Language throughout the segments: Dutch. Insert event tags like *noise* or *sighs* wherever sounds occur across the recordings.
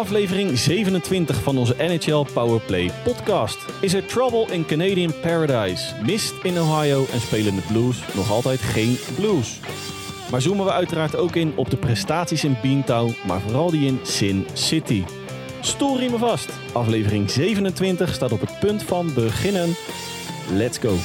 aflevering 27 van onze NHL Powerplay podcast. Is er trouble in Canadian Paradise? Mist in Ohio en spelen de Blues nog altijd geen Blues? Maar zoomen we uiteraard ook in op de prestaties in Beantown, maar vooral die in Sin City. Stoel me vast. Aflevering 27 staat op het punt van beginnen. Let's go.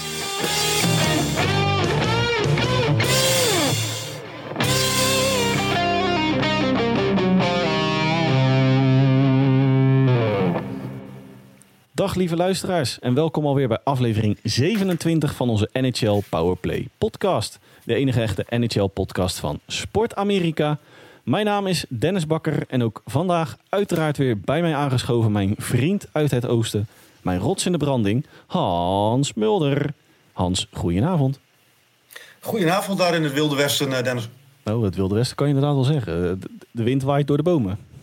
Dag lieve luisteraars en welkom alweer bij aflevering 27 van onze NHL Powerplay podcast. De enige echte NHL podcast van Sport Amerika. Mijn naam is Dennis Bakker en ook vandaag uiteraard weer bij mij aangeschoven mijn vriend uit het oosten. Mijn rots in de branding, Hans Mulder. Hans, goedenavond. Goedenavond daar in het Wilde Westen, eh, Dennis. Oh, het Wilde Westen kan je inderdaad wel zeggen. De wind waait door de bomen.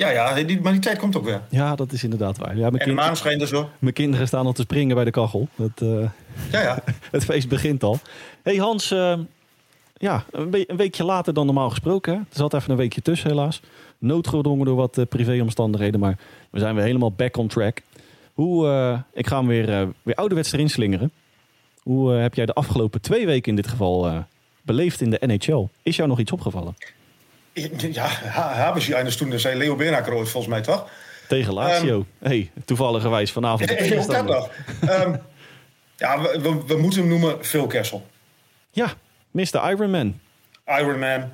Ja, ja die, maar die tijd komt ook weer. Ja, dat is inderdaad waar. Ja, mijn en de maan schijnt er zo. Mijn kinderen staan al te springen bij de kachel. Dat, uh, ja, ja. *laughs* het feest begint al. hey Hans, uh, ja, een, een, weekje later dan normaal gesproken. Hè? Er zat even een weekje tussen helaas. Noodgedwongen door wat uh, privéomstandigheden. Maar we zijn weer helemaal back on track. Hoe, ik ga hem weer, weer ouderwets erin slingeren. Hoe heb jij de afgelopen twee weken in dit geval beleefd in de NHL? Is jou nog iets opgevallen? Ja, hebben ze eines toen, zei Leo Beenhakker ooit volgens mij, toch? Tegen Lazio. Um, hey, toevalligerwijs vanavond. Heel dat nog. um, ja, we, we, moeten hem noemen Phil Kessel. Ja, Mr. Ironman. Ironman.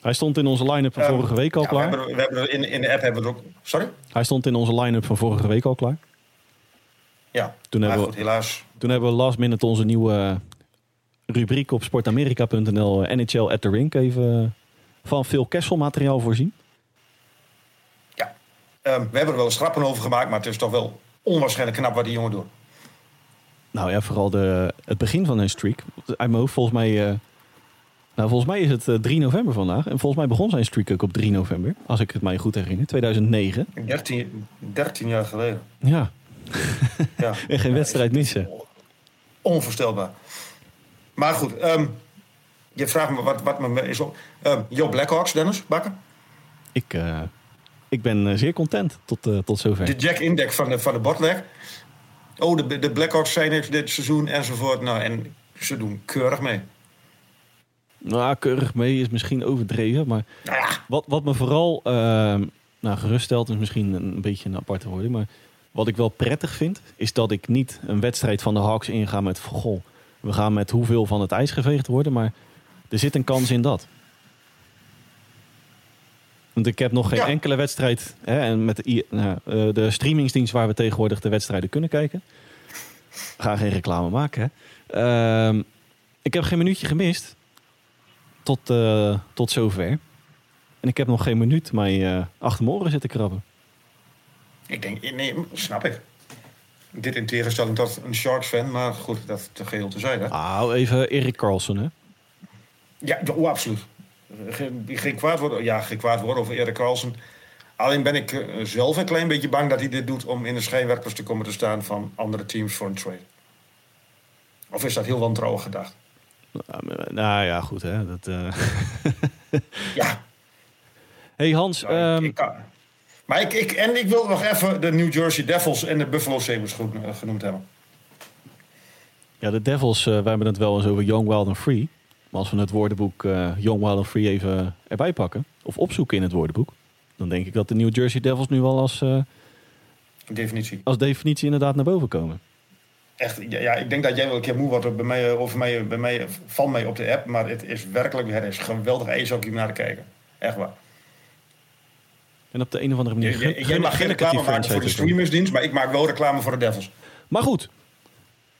Hij stond in onze line-up van um, vorige week al ja, klaar. We hebben, we hebben in, in de app hebben we het ook... Sorry? Hij stond in onze line-up van vorige week al klaar. Ja, toen hebben goed, we, helaas. Toen hebben we last minute onze nieuwe rubriek op sportamerika.nl NHL at the Rink even van veel Kessel materiaal voorzien? Ja, ehm, we hebben er wel eens grappen over gemaakt, maar het is toch wel onwaarschijnlijk knap wat die jongen doet. Nou ja, vooral de, het begin van hun streak. Uit mijn volgens mij... Uh, nou, volgens mij is het uh, eh, 3 november vandaag. En volgens mij begon zijn streak ook op 3 november. Als ik het mij goed herinner. 2009. 13, 13 jaar geleden. Ja. ja. *laughs* en geen wedstrijd missen. Onvoorstelbaar. Maar goed, um, je vraagt me wat, wat me is op. Uh, Jo Blackhawks, Dennis Bakker? Ik, uh, ik ben eh, zeer content tot, uh, tot zover. De Jack Index van de, van de botleg. Oh, de, de Blackhawks zijn dit seizoen enzovoort. Nou, en ze doen keurig mee. Nou, keurig mee is misschien overdreven. Maar nou ja. wat, wat me vooral uh, nou, geruststelt is misschien een beetje een aparte woording. Maar wat ik wel prettig vind, is dat ik niet een wedstrijd van de Hawks inga met... Goh, we gaan met hoeveel van het ijs geveegd worden. Maar er zit een kans in dat. Want ik heb nog geen enkele wedstrijd. Hè, en met de, nou, eh, de streamingsdienst waar we tegenwoordig de wedstrijden kunnen kijken. Ga geen reclame maken. Hè. Uh, ik heb geen minuutje gemist. Tot, uh, tot zover. En ik heb nog geen minuut mij uh, achter mijn oren zitten krabben. Ik denk, nee, snap ik. Dit in tegenstelling tot een Sharks-fan, maar goed, dat te geheel te zijn. Nou, even Erik Carlson, hè? Ja, oh, absoluut. Geen, geen, kwaad worden, ja, geen kwaad worden over Erik Carlsen. Alleen ben ik eh, zelf een klein beetje bang dat hij dit doet om in de schijnwerpers te komen te staan van andere teams voor een trade. Of is dat heel wantrouwig gedacht? Nou, nou ja, goed hè. Dat, uh... ja. *laughs* Hey Hans. Nou, ik, ehm, maar ik, ik, en ik wil nog even de New Jersey Devils en de Buffalo Sabres eh, genoemd hebben. Ja, de Devils, uh, wij hebben het wel eens over Young, Wild and Free. Maar als we het woordenboek uh, Young, Wild and Free even erbij pakken, of opzoeken in het woordenboek, dan denk ik dat de New Jersey Devils nu wel als, uh, definitie. als definitie inderdaad naar boven komen. Echt, ja, ik denk dat jij wel een keer moe wordt bij mij, eh, over mij, bij mij, van mij op de app, maar het is werkelijk, het is geweldig ijshockey om naar te kijken. Echt waar. En op de een of andere manier. Jij mag geen reclame maken voor de streamersdienst, maar ik maak wel reclame voor de Devils. Maar goed,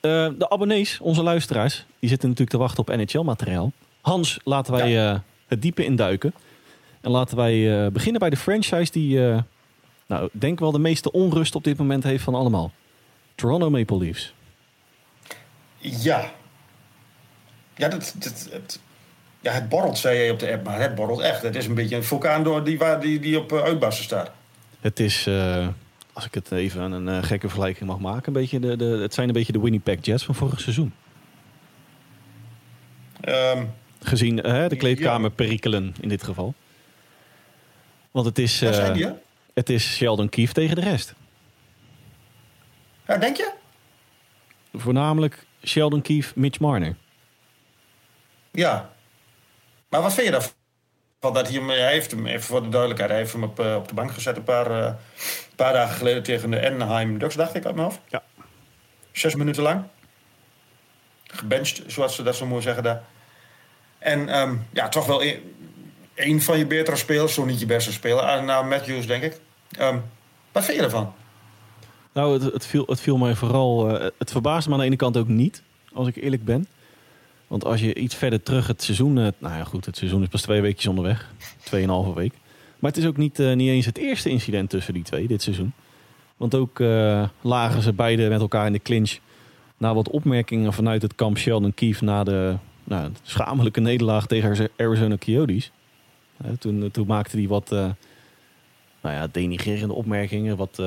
uh, de abonnees, onze luisteraars, die zitten natuurlijk te wachten op NHL-materiaal. Hans, laten wij ja. uh, het diepe induiken. En laten wij uh, beginnen bij de franchise die, nou, denk wel de meeste onrust op dit moment heeft van allemaal. Toronto Maple Leafs. Ja. Ja, dat, ja, het borrelt, zei je op de app, maar het borrelt echt. Het is een beetje een vulkaan door die, waar, die, die op uitbarsten staat. Het is als ik het even een uh, gekke vergelijking mag maken, een beetje de, de, het zijn een beetje de Winnipeg Jets van vorig seizoen. Um, Gezien uh, de kleedkamer perikelen in dit geval. Want het is, eh, die, het is Sheldon Keefe tegen de rest. Ja, denk je? Voornamelijk Sheldon Keefe, Mitch Marner. Ja. Maar wat vind je daarvan? Dat hij, hem, hij heeft hem, even voor de duidelijkheid, hij heeft hem op, eh, op de bank gezet een paar, eh, paar dagen geleden tegen de Anaheim Ducks, dacht ik uit mijn hoofd. Ja. Zes minuten lang. Gebenched, zoals ze dat zo mooi zeggen daar. En ehm, ja, toch wel een, een van je betere spelers, zo niet je beste speler. Ah, nou, Matthews, denk ik. Ehm, wat vind je ervan? Nou, het, het, viel, het viel mij vooral... eh, het verbaasde me aan de ene kant ook niet, als ik eerlijk ben. Want als je iets verder terug het seizoen... eh, nou ja, goed, het seizoen is pas twee weekjes onderweg. Tweeënhalve week. Maar het is ook niet, eh, niet eens het eerste incident tussen die twee dit seizoen. Want ook eh, lagen ze beide met elkaar in de clinch... na wat opmerkingen vanuit het kamp Sheldon Keefe... na de nou, schamelijke nederlaag tegen Arizona Coyotes. Toen, toen maakte hij wat... nou ja, denigrerende opmerkingen. Wat,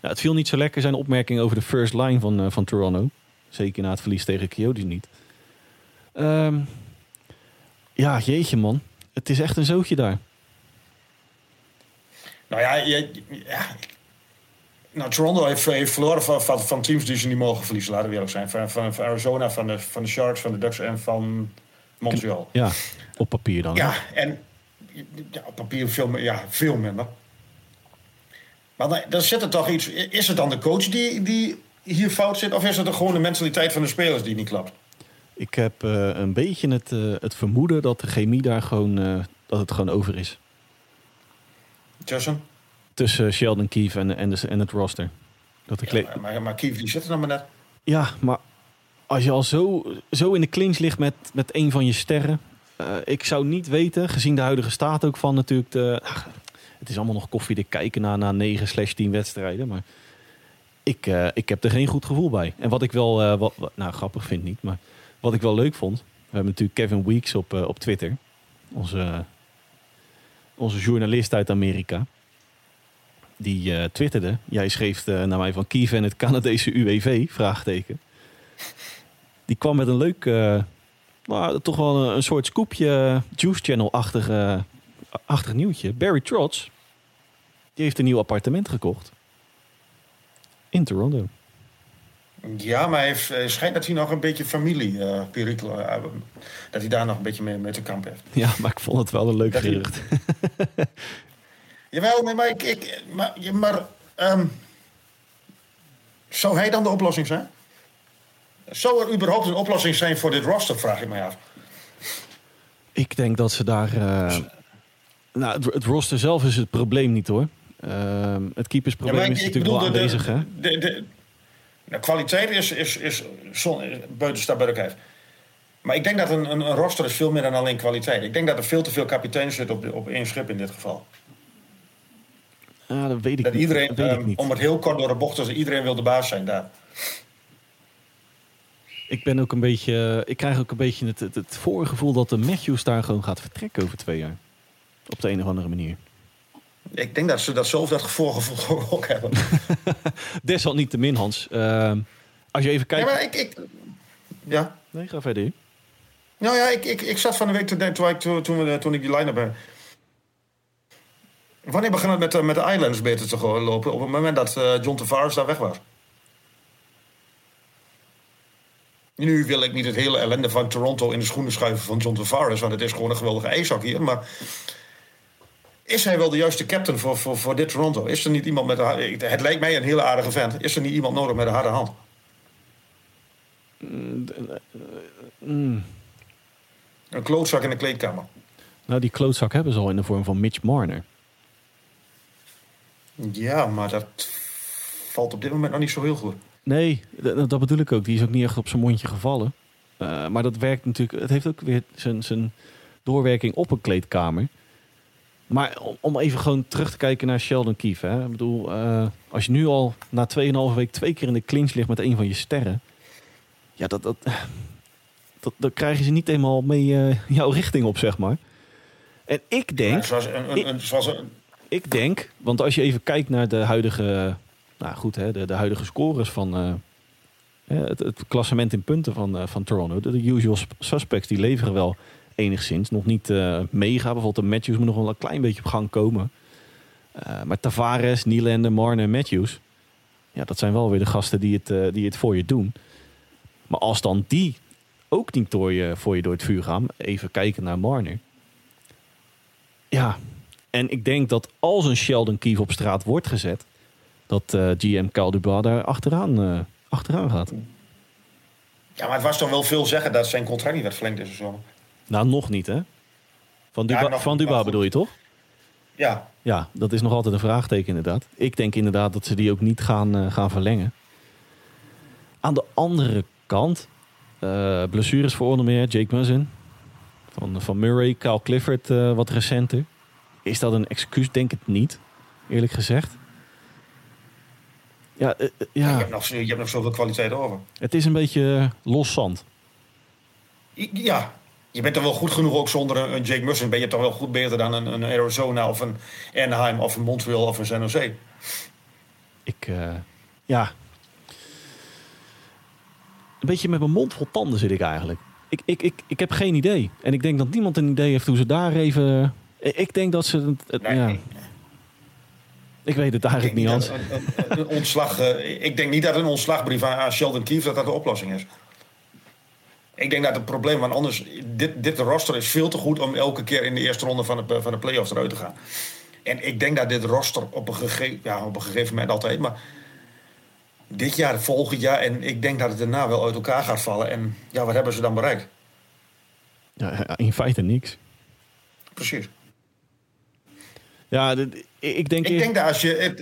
het viel niet zo lekker zijn opmerking over de first line van, van Toronto. Zeker na het verlies tegen Coyotes niet. Ehm, ja, jeetje man. Het is echt een zootje daar. Nou ja. Nou, Toronto heeft, heeft verloren van, van, van teams die ze niet mogen verliezen, laten we eerlijk zijn. Van, van, van Arizona, van de, van de Sharks, van de Ducks en van Montreal. Ja, op papier dan. hè? Ja, en ja, op papier veel, ja, veel minder. Maar dan, dan zit er toch iets... Is het dan de coach die, die hier fout zit? Of is het er gewoon de mentaliteit van de spelers die niet klopt? Ik heb eh, een beetje het, eh, het vermoeden dat de chemie daar gewoon, eh, dat het gewoon over is. Tussen? Tussen Sheldon Keefe en, en, de, en het roster. Dat de Ja, maar, maar, maar Kief, die zit er dan maar net. Ja, maar als je al zo, zo in de clinch ligt met, met een van je sterren. ik zou niet weten, gezien de huidige staat ook van natuurlijk. De, ach, het is allemaal nog koffiedik kijken na, na 9 slash 10 wedstrijden. Maar ik, ik heb er geen goed gevoel bij. En wat ik wel, wat, wat- nou grappig vind niet, maar wat ik wel leuk vond. We hebben natuurlijk Kevin Weeks op, eh, op Twitter. Onze, onze journalist uit Amerika. Die eh, twitterde. Jij schreef eh, naar mij van Kiev en het Canadese UWV, vraagteken. Die kwam met een leuk, eh, nou, toch wel een, een soort scoopje, Juice Channel-achtig achtig nieuwtje. Barry Trotz, die heeft een nieuw appartement gekocht. In Toronto. Ja, maar hij heeft, schijnt dat hij nog een beetje familie eh, dat hij daar nog een beetje mee, mee te kamp heeft. Ja, maar ik vond het wel een leuk Dat hij- gerucht. *laughs* Jawel, nee, maar, ik, ik, maar, maar ehm, zou hij dan de oplossing zijn? Zou er überhaupt een oplossing zijn voor dit roster, vraag ik mij af. Ik denk dat ze daar... eh, nou, het, het roster zelf is het probleem niet hoor. Ehm, het keepersprobleem Ja, is natuurlijk wel de- aanwezig hè. De, de, de kwaliteit is, is, is, bij kijf. Maar ik denk dat een, een, een roster is veel meer dan alleen kwaliteit. Ik denk dat er veel te veel kapitein zit op, de- op één schip in dit geval. Ja, dat weet ik Dat niet. iedereen, dat weet ik ehm, niet. om het heel kort door de bocht te zeggen, iedereen wil de baas zijn daar. Ik ben ook een beetje. Ik krijg ook een beetje het, het, het voorgevoel dat de Matthews daar gewoon gaat vertrekken over twee jaar. Op de een of andere manier. Ik denk dat ze dat zelf dat voorgevoel ook hebben. *laughs* Desalniettemin, Hans. ehm, als je even Ja, kijkt. maar ik, ik, ja. Nee, ga verder. Nou ja, ik, ik, ik zat van de week te denken toen ik, toen, ik die line-up heb. Wanneer begon het met, de- met de Islanders beter te lopen? Op het moment dat eh, John Tavares daar weg was. Nu wil ik niet het hele ellende van Toronto in de schoenen schuiven van John Tavares, want het is gewoon een geweldige ijshockeyer. Maar is hij wel de juiste captain voor, voor, voor dit Toronto? Is er niet iemand met een, har- Het lijkt mij een hele aardige vent. Is er niet iemand nodig met een harde hand? Mm. Een klootzak in de kleedkamer. Nou, die klootzak hebben ze al in de vorm van Mitch Marner. Ja, maar dat valt op dit moment nog niet zo heel goed. Nee, dat bedoel ik ook. Die is ook niet echt op zijn mondje gevallen. Eh, maar dat werkt natuurlijk. Het heeft ook weer zijn, zijn doorwerking op een kleedkamer. Maar om, even gewoon terug te kijken naar Sheldon Keefe. Hè? Ik bedoel, eh, als je nu al na 2,5 week twee keer in de clinch ligt met een van je sterren. Ja, dat, dat, *sighs* dat, dat krijgen ze niet eenmaal mee eh, jouw richting op, zeg maar. En ik denk. Ja, een, een, een, Ik denk, want als je even kijkt naar de huidige, nou goed, hè, de, de huidige scores van eh, het, het klassement in punten van, van Toronto, de, usual sp- suspects, die leveren wel enigszins. Nog niet uh, mega. Bijvoorbeeld de Matthews moet nog wel een klein beetje op gang komen. Uh, maar Tavares, Nylander, Marne en Matthews... Ja, dat zijn wel weer de gasten die het, uh, die het voor je doen. Maar als dan die ook niet door je, voor je door het vuur gaan... Even kijken naar Marner. Ja, en ik denk dat als een Sheldon Keefe op straat wordt gezet... dat GM Calduba daar achteraan, achteraan gaat. Ja, maar het was toch wel veel zeggen dat zijn contract niet werd verlengd deze zomer. Nou, nog niet, hè? Van Duba, ja, van Duba bedoel je toch? Ja. Ja, dat is nog altijd een vraagteken inderdaad. Ik denk inderdaad dat ze die ook niet gaan, uh, gaan verlengen. Aan de andere kant, uh, blessures voor onder meer Jake Muzzin. Van, van Murray, Kyle Clifford uh, wat recenter. Is dat een excuus? Denk het niet, eerlijk gezegd. Ja, uh, ja. Je, hebt nog, je hebt nog zoveel kwaliteit over. Het is een beetje los zand. Ja, je bent er wel goed genoeg ook zonder een, Jake Mussen. Ben je toch wel goed beter dan een, een, Arizona of een Anaheim of een Montreal of een San Jose. Ik, uh, ja. Een beetje met mijn mond vol tanden zit ik eigenlijk. Ik, ik, ik, ik heb geen idee. En ik denk dat niemand een idee heeft hoe ze daar even... Ik denk dat ze... Het, nee, ja. nee. Ik weet het eigenlijk niet, Hans. Een, een, een, ontslag, uh, ik denk niet dat een ontslagbrief aan Sheldon Keefe dat dat de oplossing is. Ik denk dat het probleem, want anders, dit, dit roster is veel te goed om elke keer in de eerste ronde van de, van de playoffs eruit te gaan. En ik denk dat dit roster op een, gegeven, ja, op een gegeven moment altijd, maar dit jaar, volgend jaar, en ik denk dat het daarna wel uit elkaar gaat vallen. En ja, wat hebben ze dan bereikt? Ja, in feite niks. Precies. Ja, ik denk... Ik denk dat als je...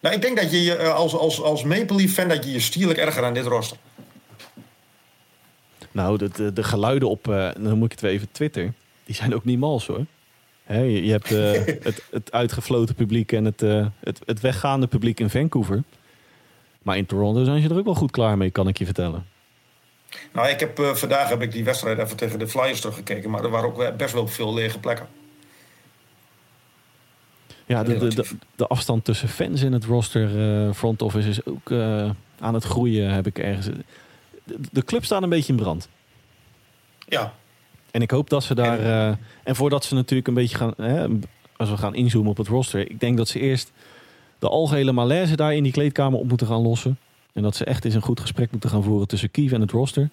Nou, ik denk dat je je als, als, als Maple Leaf fan dat je je stierlijk erger aan dit roster. Nou, de, de, de geluiden op, uh, dan moet ik het weer even Twitter, die zijn ook niet mals hoor. He, je, je, hebt uh, *laughs* het, het uitgefloten publiek en het, uh, het, het weggaande publiek in Vancouver. Maar in Toronto zijn ze er ook wel goed klaar mee, kan ik je vertellen. Nou, ik heb, vandaag heb ik die wedstrijd even tegen de Flyers teruggekeken. Maar er waren ook best wel veel lege plekken. Ja, de, de, de, de, afstand tussen fans in het roster front office is ook aan het groeien, heb ik ergens de club staat een beetje in brand. Ja. En ik hoop dat ze daar. En, uh, en voordat ze natuurlijk een beetje gaan. Hè, als we gaan inzoomen op het roster. Ik denk dat ze eerst de algehele malaise daar in die kleedkamer op moeten gaan lossen. En dat ze echt eens een goed gesprek moeten gaan voeren tussen Kief en het roster.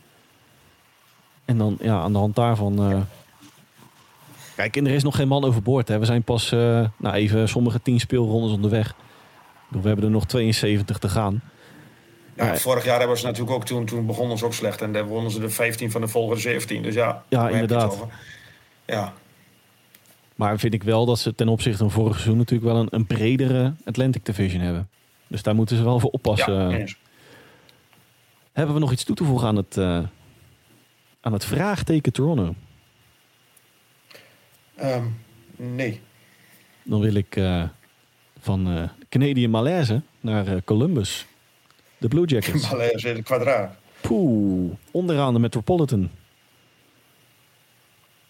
En dan ja, aan de hand daarvan. Uh, Kijk, en er is nog geen man overboord. Hè. We zijn pas uh, nou even sommige tien speelrondes onderweg. We hebben er nog 72 te gaan. Ja, vorig jaar hebben ze natuurlijk ook toen, toen begonnen ze ook slecht. En dan wonnen ze de 15 van de volgende 17. Dus ja, ja inderdaad. Ja. Maar vind ik wel dat ze ten opzichte van vorig seizoen natuurlijk wel een, een bredere Atlantic Division hebben. Dus daar moeten ze wel voor oppassen. Ja, hebben we nog iets toe te voegen aan het, uh, aan het vraagteken Toronto? Um, nee. Dan wil ik uh, van uh, Canadian Malaise naar Columbus. De Blue Jackets. Malaise in het kwadraat. Poeh, onderaan de Metropolitan.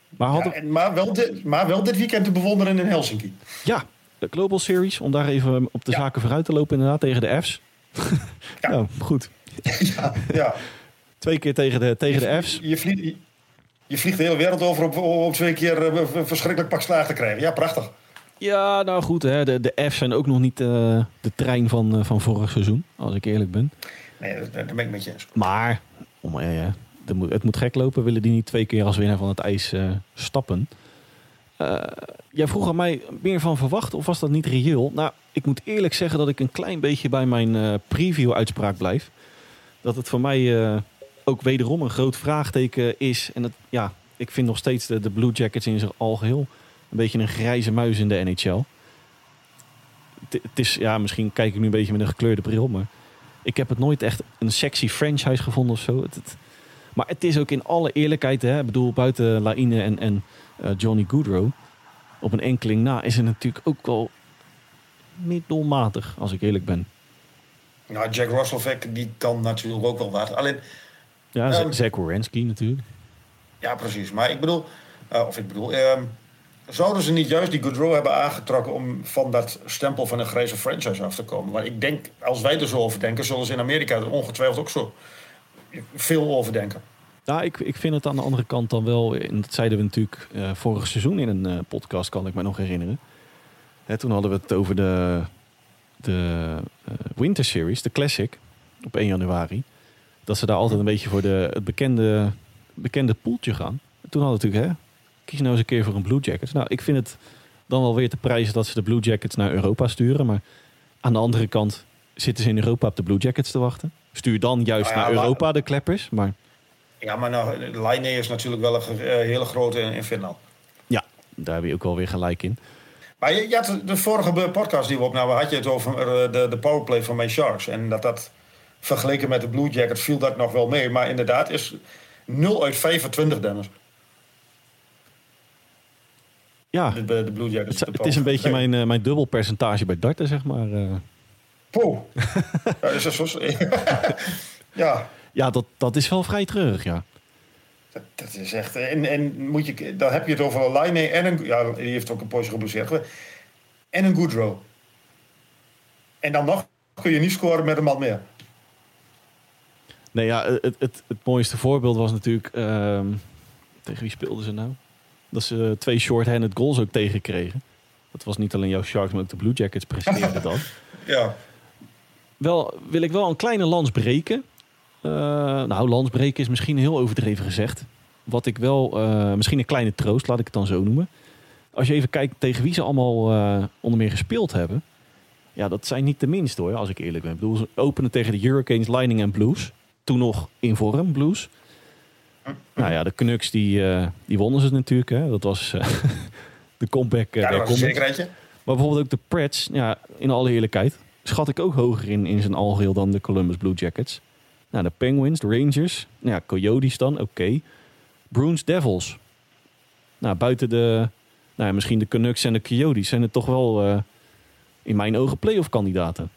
Maar, hadden... ja, en, maar, wel dit, maar wel dit weekend te bewonderen in Helsinki. Ja, de Global Series. Om daar even op de ja. zaken vooruit te lopen inderdaad tegen de F's. *laughs* ja. nou, goed. *laughs* ja, ja. Twee keer tegen de, tegen je, de F's. Je, vliegt, je vliegt de hele wereld over om, om twee keer uh, verschrikkelijk pak slaag te krijgen. Ja, prachtig. Ja, nou goed, hè. De, de F's zijn ook nog niet uh, de trein van, uh, van vorig seizoen, als ik eerlijk ben. Nee, daar ben ik met je eens. Maar, oh, ja, ja, het, moet, het moet gek lopen, willen die niet twee keer als winnaar van het ijs uh, stappen. jij vroeg aan mij meer van verwachten, of was dat niet reëel? Nou, ik moet eerlijk zeggen dat ik een klein beetje bij mijn preview-uitspraak blijf. Dat het voor mij ook wederom een groot vraagteken is. En het, ja, ik vind nog steeds de, de Blue Jackets in zijn algeheel een beetje een grijze muis in de NHL. Het is, ja, misschien kijk ik nu een beetje met een gekleurde bril, maar ik heb het nooit echt een sexy franchise gevonden of zo. Het, het, maar het is ook in alle eerlijkheid, hè, ik bedoel, buiten Laine en, en uh, Johnny Goodrow, op een enkeling na, is het natuurlijk ook wel middelmatig, als ik eerlijk ben. Nou, Jack Roslovic, die kan natuurlijk ook wel wat. Alleen, ja, um, Zach Wierenski natuurlijk. Ja, precies. Maar ik bedoel, uh, of ik bedoel, um, Zouden ze niet juist die Goodrow hebben aangetrokken om van dat stempel van een grijze franchise af te komen? Maar ik denk, als wij er zo over denken, zullen ze in Amerika er ongetwijfeld ook zo veel over denken. Nou, ik, ik vind het aan de andere kant dan wel, en dat zeiden we natuurlijk eh, vorig seizoen in een eh, podcast, kan ik me nog herinneren. Hè, toen hadden we het over de, de eh, Winter Series, de Classic, op 1 januari. Dat ze daar altijd een beetje voor de, het bekende, bekende poeltje gaan. En toen hadden we natuurlijk, hè, kies nou eens een keer voor een Blue Jackets. Nou, ik vind het dan wel weer te prijzen dat ze de Blue Jackets naar Europa sturen. Maar aan de andere kant zitten ze in Europa op de Blue Jackets te wachten. Stuur dan juist Nou ja, naar Europa de kleppers. Maar Ja, maar nou, Line is natuurlijk wel een eh, hele grote in, in Finland. ja, daar heb je ook wel weer gelijk in. Maar je, je had de vorige podcast die we opnamen, had je het over eh, de, de powerplay van mijn Sharks. En dat dat vergeleken met de Blue Jackets viel dat nog wel mee. Maar inderdaad is 0 uit 25, Dennis. Ja, De, de Blue Jackets. het, is een beetje Nee. mijn, eh, mijn dubbelpercentage bij darten, zeg maar. eh. Poeh. ja, is dat zo? *laughs* ja, ja, dat, dat is wel vrij treurig, ja. dat, dat is echt... En, en moet je, dan heb je het over een Line en een... Ja, die heeft ook een poosje geblesseerd. En een Goodrow. En dan nog kun je niet scoren met een man meer. Nee, ja, het, het, het mooiste voorbeeld was natuurlijk... ehm, tegen wie speelden ze nou? Dat ze twee short-handed goals ook tegenkregen. Dat was niet alleen jouw Sharks, maar ook de Blue Jackets presteerden *laughs* dat. Ja. Wel, wil ik wel een kleine lans breken. Eh, nou, lans breken is misschien heel overdreven gezegd. Wat ik wel, eh, misschien een kleine troost, laat ik het dan zo noemen. Als je even kijkt tegen wie ze allemaal eh, onder meer gespeeld hebben. Ja, dat zijn niet de minste hoor, als ik eerlijk ben. Ik bedoel, ze openen tegen de Hurricanes, Lightning en Blues. Toen nog in vorm, Blues. Nou ja, de Canucks die, eh, die wonnen ze natuurlijk. Hè. Dat was eh, *laughs* de comeback. eh, Ja, dat was een. Maar bijvoorbeeld ook de Preds, ja, in alle eerlijkheid, schat ik ook hoger in, in zijn algeheel dan de Columbus Blue Jackets. Nou, de Penguins, de Rangers, nou ja, Coyotes dan, oké. Bruins, Devils. Nou, buiten de, nou ja, misschien de Canucks en de Coyotes zijn het toch wel in mijn ogen playoff kandidaten.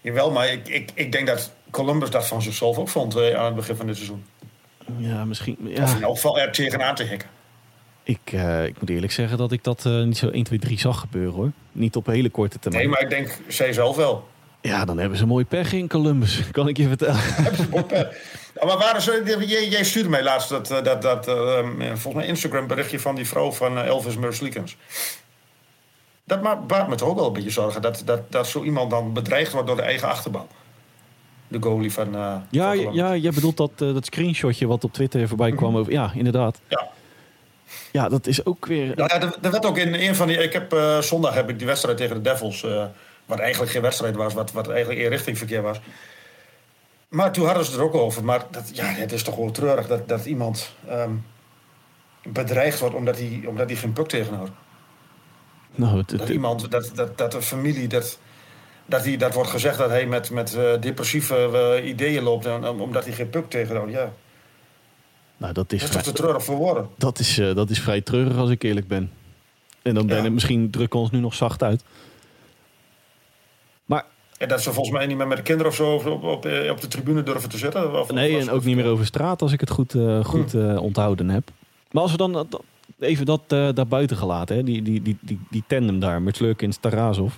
Jawel, maar ik, ik, ik denk dat Columbus dat van zichzelf ook vond aan het begin van dit seizoen. Ja, misschien. Of Ja, in elk geval er tegenaan te hikken. ik, eh, ik moet eerlijk zeggen dat ik dat eh, niet zo 1, 2, 3 zag gebeuren hoor. Niet op hele korte termijn. Nee, maar ik denk zij zelf wel. Ja, dan hebben ze mooi pech in Columbus, *laughs* kan ik je vertellen. *laughs* Ja, maar waren ze, jij, jij stuurde mij laatst dat, eh, dat, dat volgens mij Instagram berichtje van die vrouw van Elvis Merslikens. Dat ma- baart me toch ook wel een beetje zorgen. Dat, dat, dat zo iemand dan bedreigd wordt door de eigen achterban. De goalie van. eh, Ja, van ja, jij bedoelt dat, eh, dat screenshotje wat op Twitter voorbij kwam over. Ja, inderdaad. Ja. Ja, dat is ook weer. Ja, er, er werd ook in een van die. Ik heb eh, zondag heb ik die wedstrijd tegen de Devils. wat eigenlijk geen wedstrijd was, wat, wat eigenlijk in richtingverkeer was. Maar toen hadden ze het er ook over. Maar dat, ja, het is toch wel treurig dat, dat iemand ehm, bedreigd wordt omdat hij, omdat hij geen puk tegenhoudt. Nou, het, Dat iemand, dat, dat, dat de familie, dat, dat, die, dat wordt gezegd dat hij met, met eh, depressieve eh, ideeën loopt. En, omdat hij geen puk tegenhoudt. Ja, nou, dat is, dat is toch te treurig voor woorden. dat, is, eh, dat is vrij treurig als ik eerlijk ben. En dan ben Ja. ik misschien drukken we ons nu nog zacht uit. Maar En dat ze volgens mij niet meer met de kinderen of zo op, op, de tribune durven te zitten. Of- nee, of- en ook niet meer over straat als ik het goed, goed Hm. onthouden heb. Maar als we dan even dat daar buiten gelaten, hè, die, die, die, die, die tandem daar, Mertlurkins, Tarasov.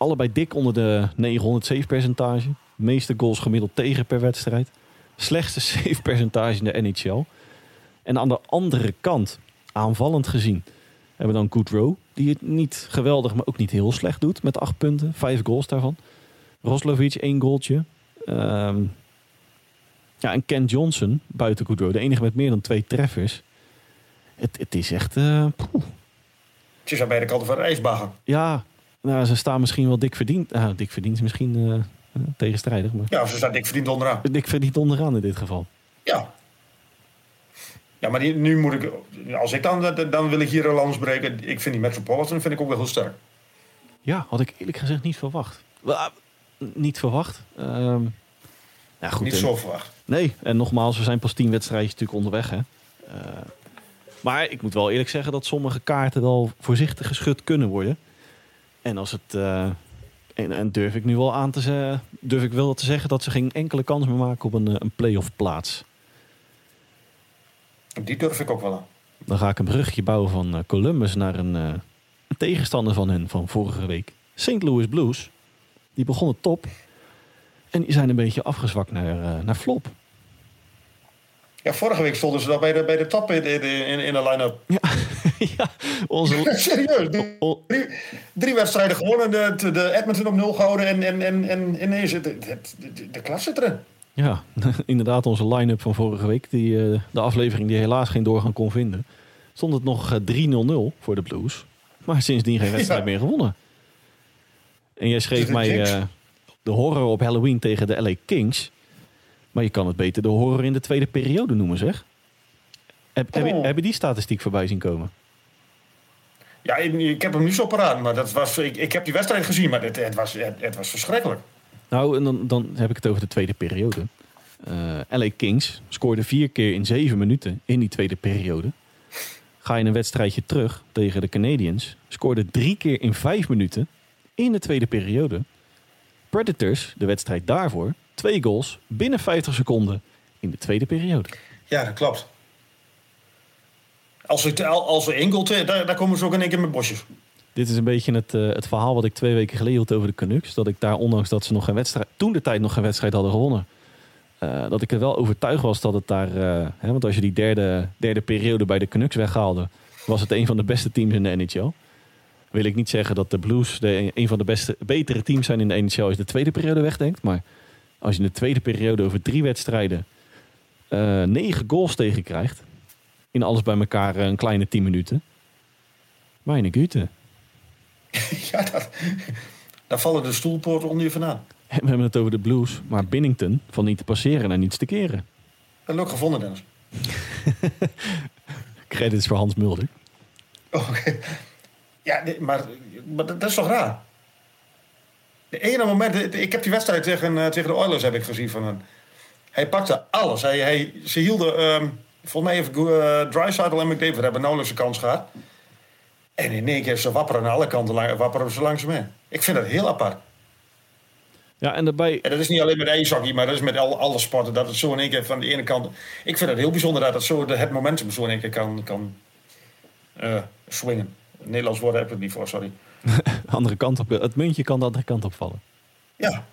Allebei dik onder de 900 save percentage. Meeste goals gemiddeld tegen per wedstrijd. Slechtste *laughs* save percentage in de NHL. En aan de andere kant, aanvallend gezien, hebben we dan Goodrow. Die het niet geweldig, maar ook niet heel slecht doet. Met acht punten, vijf goals daarvan. Roslovic, één goaltje. Ehm, ja, en Ken Johnson, buiten Goodrow, de enige met meer dan twee treffers. Het, het is echt... poeh. Het is aan beide kanten van de ja, nou, ze staan misschien wel dik verdiend. Nou, dik verdiend is misschien eh, eh, tegenstrijdig, maar Ja, ze staan dik verdiend onderaan. dik verdiend onderaan in dit geval. Ja. Ja, maar die, nu moet ik... Als ik dan... Dan wil ik hier een lans breken. Ik vind die Metropolitan vind ik ook wel heel sterk. Ja, had ik eerlijk gezegd niet verwacht. Ah, niet verwacht. Ja, goed. Niet en- zo verwacht. Nee, en nogmaals, we zijn pas tien wedstrijdjes natuurlijk onderweg. Hè. Eh, maar ik moet wel eerlijk zeggen dat sommige kaarten wel voorzichtig geschud kunnen worden. En als het. eh, en, en durf ik nu wel aan te zeggen, durf ik wel te zeggen dat ze geen enkele kans meer maken op een, eh, een playoff plaats. Die durf ik ook wel aan. Dan ga ik een brugje bouwen van eh, Columbus naar een, een tegenstander van hen van vorige week. St. Louis Blues. Die begonnen top. En die zijn een beetje afgezwakt naar, naar flop. Ja, vorige week stonden ze dan bij de, bij de top in, in, in, de line-up. Ja, *laughs* ja onze... *laughs* Serieus. Drie, *laughs* drie, wedstrijden gewonnen, de, de Edmonton op nul gehouden en, en, en, en ineens de, de, de, de klas zit erin. Ja, inderdaad onze line-up van vorige week. Die, uh, de aflevering die helaas geen doorgang kon vinden. Stond het nog 3-0-0 voor de Blues. Maar sindsdien geen wedstrijd ja. meer gewonnen. En jij schreef mij uh, de horror op Halloween tegen de LA Kings. Maar je kan het beter de horror in de tweede periode noemen, zeg. Heb, oh. heb, je, heb je die statistiek voorbij zien komen? Ja, ik, ik, heb hem nu zo paraat, maar dat was, ik, ik heb die wedstrijd gezien, maar het, het was, het, het, was verschrikkelijk. Nou, en dan, dan heb ik het over de tweede periode. Uh, LA Kings scoorde vier keer in zeven minuten in die tweede periode. Ga je een wedstrijdje terug tegen de Canadiens, scoorde drie keer in vijf minuten in de tweede periode. Predators, de wedstrijd daarvoor, twee goals binnen 50 seconden in de tweede periode. Ja, dat klopt. Als we, als we één goal, daar, daar komen ze ook in één keer met bosjes. Dit is een beetje het, uh, het verhaal wat ik twee weken geleden had over de Canucks. Dat ik daar, ondanks dat ze nog geen wedstrijd, toen de tijd nog geen wedstrijd hadden gewonnen. Uh, dat ik er wel overtuigd was dat het daar. Uh, hè, want als je die derde, derde periode bij de Canucks weghaalde, was het een van de beste teams in de NHL. Wil ik niet zeggen dat de Blues de, een van de beste, betere teams zijn in de NHL als je de tweede periode wegdenkt. Maar als je in de tweede periode over drie wedstrijden negen goals tegenkrijgt. In alles bij elkaar een kleine tien minuten. Meine Güte. *laughs* ja, dat, daar vallen de stoelpoorten onder je vandaan. We hebben het over de Blues, maar Binnington van niet te passeren en niets te keren. Dat ook gevonden, Dennis. *laughs* Credits voor Hans Mulder. Oh, Oké. Ja, maar, maar, dat is toch raar? De ene moment, ik heb die wedstrijd tegen, uh, tegen de Oilers heb ik gezien van hem. Hij pakte alles. Hij, hij, ze hielden, um, volgens mij even uh, Drysaddle en McDavid hebben nauwelijks een kans gehad. En in één keer ze wapperen aan alle kanten wapperen ze langs mee. Ik vind dat heel apart. Ja, en daarbij... En dat is niet alleen met ijshockey, maar dat is met al, alle sporten. Dat het zo in één keer van de ene kant... Ik vind het heel bijzonder dat het, zo, het momentum zo in één keer kan, kan uh, swingen. Nederlands woord heb ik het niet voor, sorry. *laughs* andere kant op, het muntje kan de andere kant opvallen. Ja.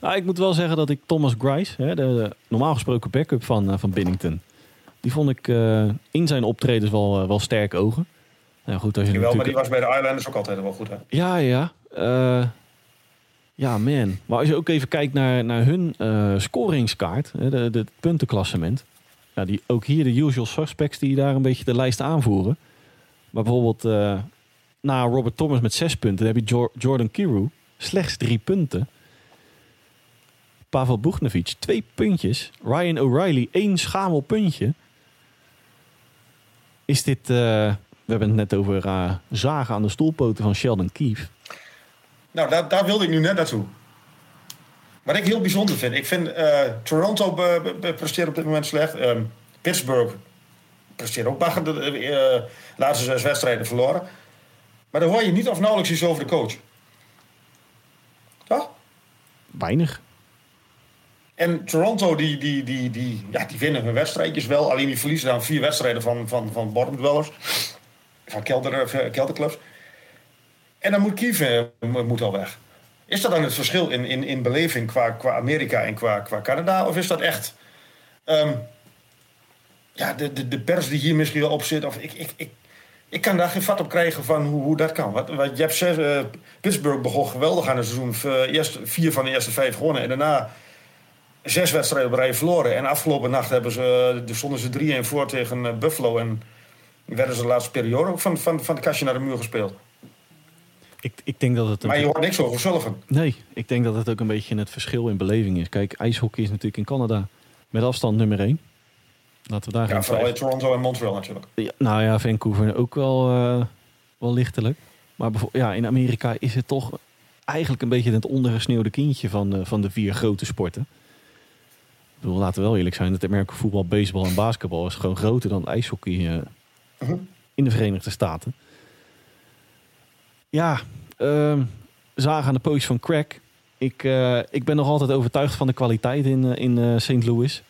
Nou, ik moet wel zeggen dat ik Thomas Grice, hè, de, normaal gesproken backup van, uh, van Binnington... die vond ik uh, in zijn optredens wel, wel sterk ogen. Nou goed, als je natuurlijk... maar die was bij de Islanders ook altijd wel goed, hè? Ja, ja. Ja, man. Maar als je ook even kijkt naar, naar hun scoringskaart, de, de puntenklassement. Ja, die, ook hier de usual suspects die daar een beetje de lijst aanvoeren. Maar bijvoorbeeld na Robert Thomas met zes punten, dan heb je Jordan Kiru slechts drie punten. Pavel Buchnevic twee puntjes. Ryan O'Reilly één schamel puntje. Is dit... Uh, we hebben het net over uh, zagen aan de stoelpoten van Sheldon Keefe. Nou, daar, daar wilde ik nu net naartoe. Wat ik heel bijzonder vind. Ik vind uh, Toronto presteert op dit moment slecht. Um, Pittsburgh presteert ook bagger. De laatste zes wedstrijden verloren. Maar dan hoor je niet of nauwelijks iets over de coach. Toch? Weinig. En Toronto, die, die, die, die, ja, die winnen hun wedstrijdjes wel. Alleen die verliezen dan vier wedstrijden van, van, van bottom dwellers van kelder, eh, kelderclubs. En dan moet Kiev moet al weg. Is dat dan het verschil in, in, in beleving qua, qua Amerika en qua, qua Canada? Of is dat echt um, ja, de, de, de pers die hier misschien wel op zit? Of ik, ik, ik, ik kan daar geen vat op krijgen van hoe, hoe dat kan. Wat, wat zegt, uh, Pittsburgh begon geweldig aan het seizoen. Uh, eerst vier van de eerste vijf gewonnen. En daarna zes wedstrijden op rij verloren. En afgelopen nacht hebben ze, uh, stonden ze 3-1 voor tegen Buffalo. En werden ze de laatste periode ook van, van, van de kastje naar de muur gespeeld. Ik, ik denk dat het maar je hoort niks over Sullivan. Nee, ik denk dat het ook een beetje het verschil in beleving is. Kijk, ijshockey is natuurlijk in Canada met afstand nummer 1. Laten we daar ja, vooral in Toronto en Montreal natuurlijk. Ja, nou ja, Vancouver ook wel, uh, wel lichtelijk. Maar ja, in Amerika is het toch eigenlijk een beetje het ondergesneeuwde kindje van, uh, van de vier grote sporten. Ik bedoel, laten we wel eerlijk zijn, het Amerika voetbal, baseball en basketbal is gewoon groter dan ijshockey. Uh, in de Verenigde Staten. Ja, uh, zagen aan de pootjes van Crack. Ik, ik ben nog altijd overtuigd van de kwaliteit in, in St. Louis.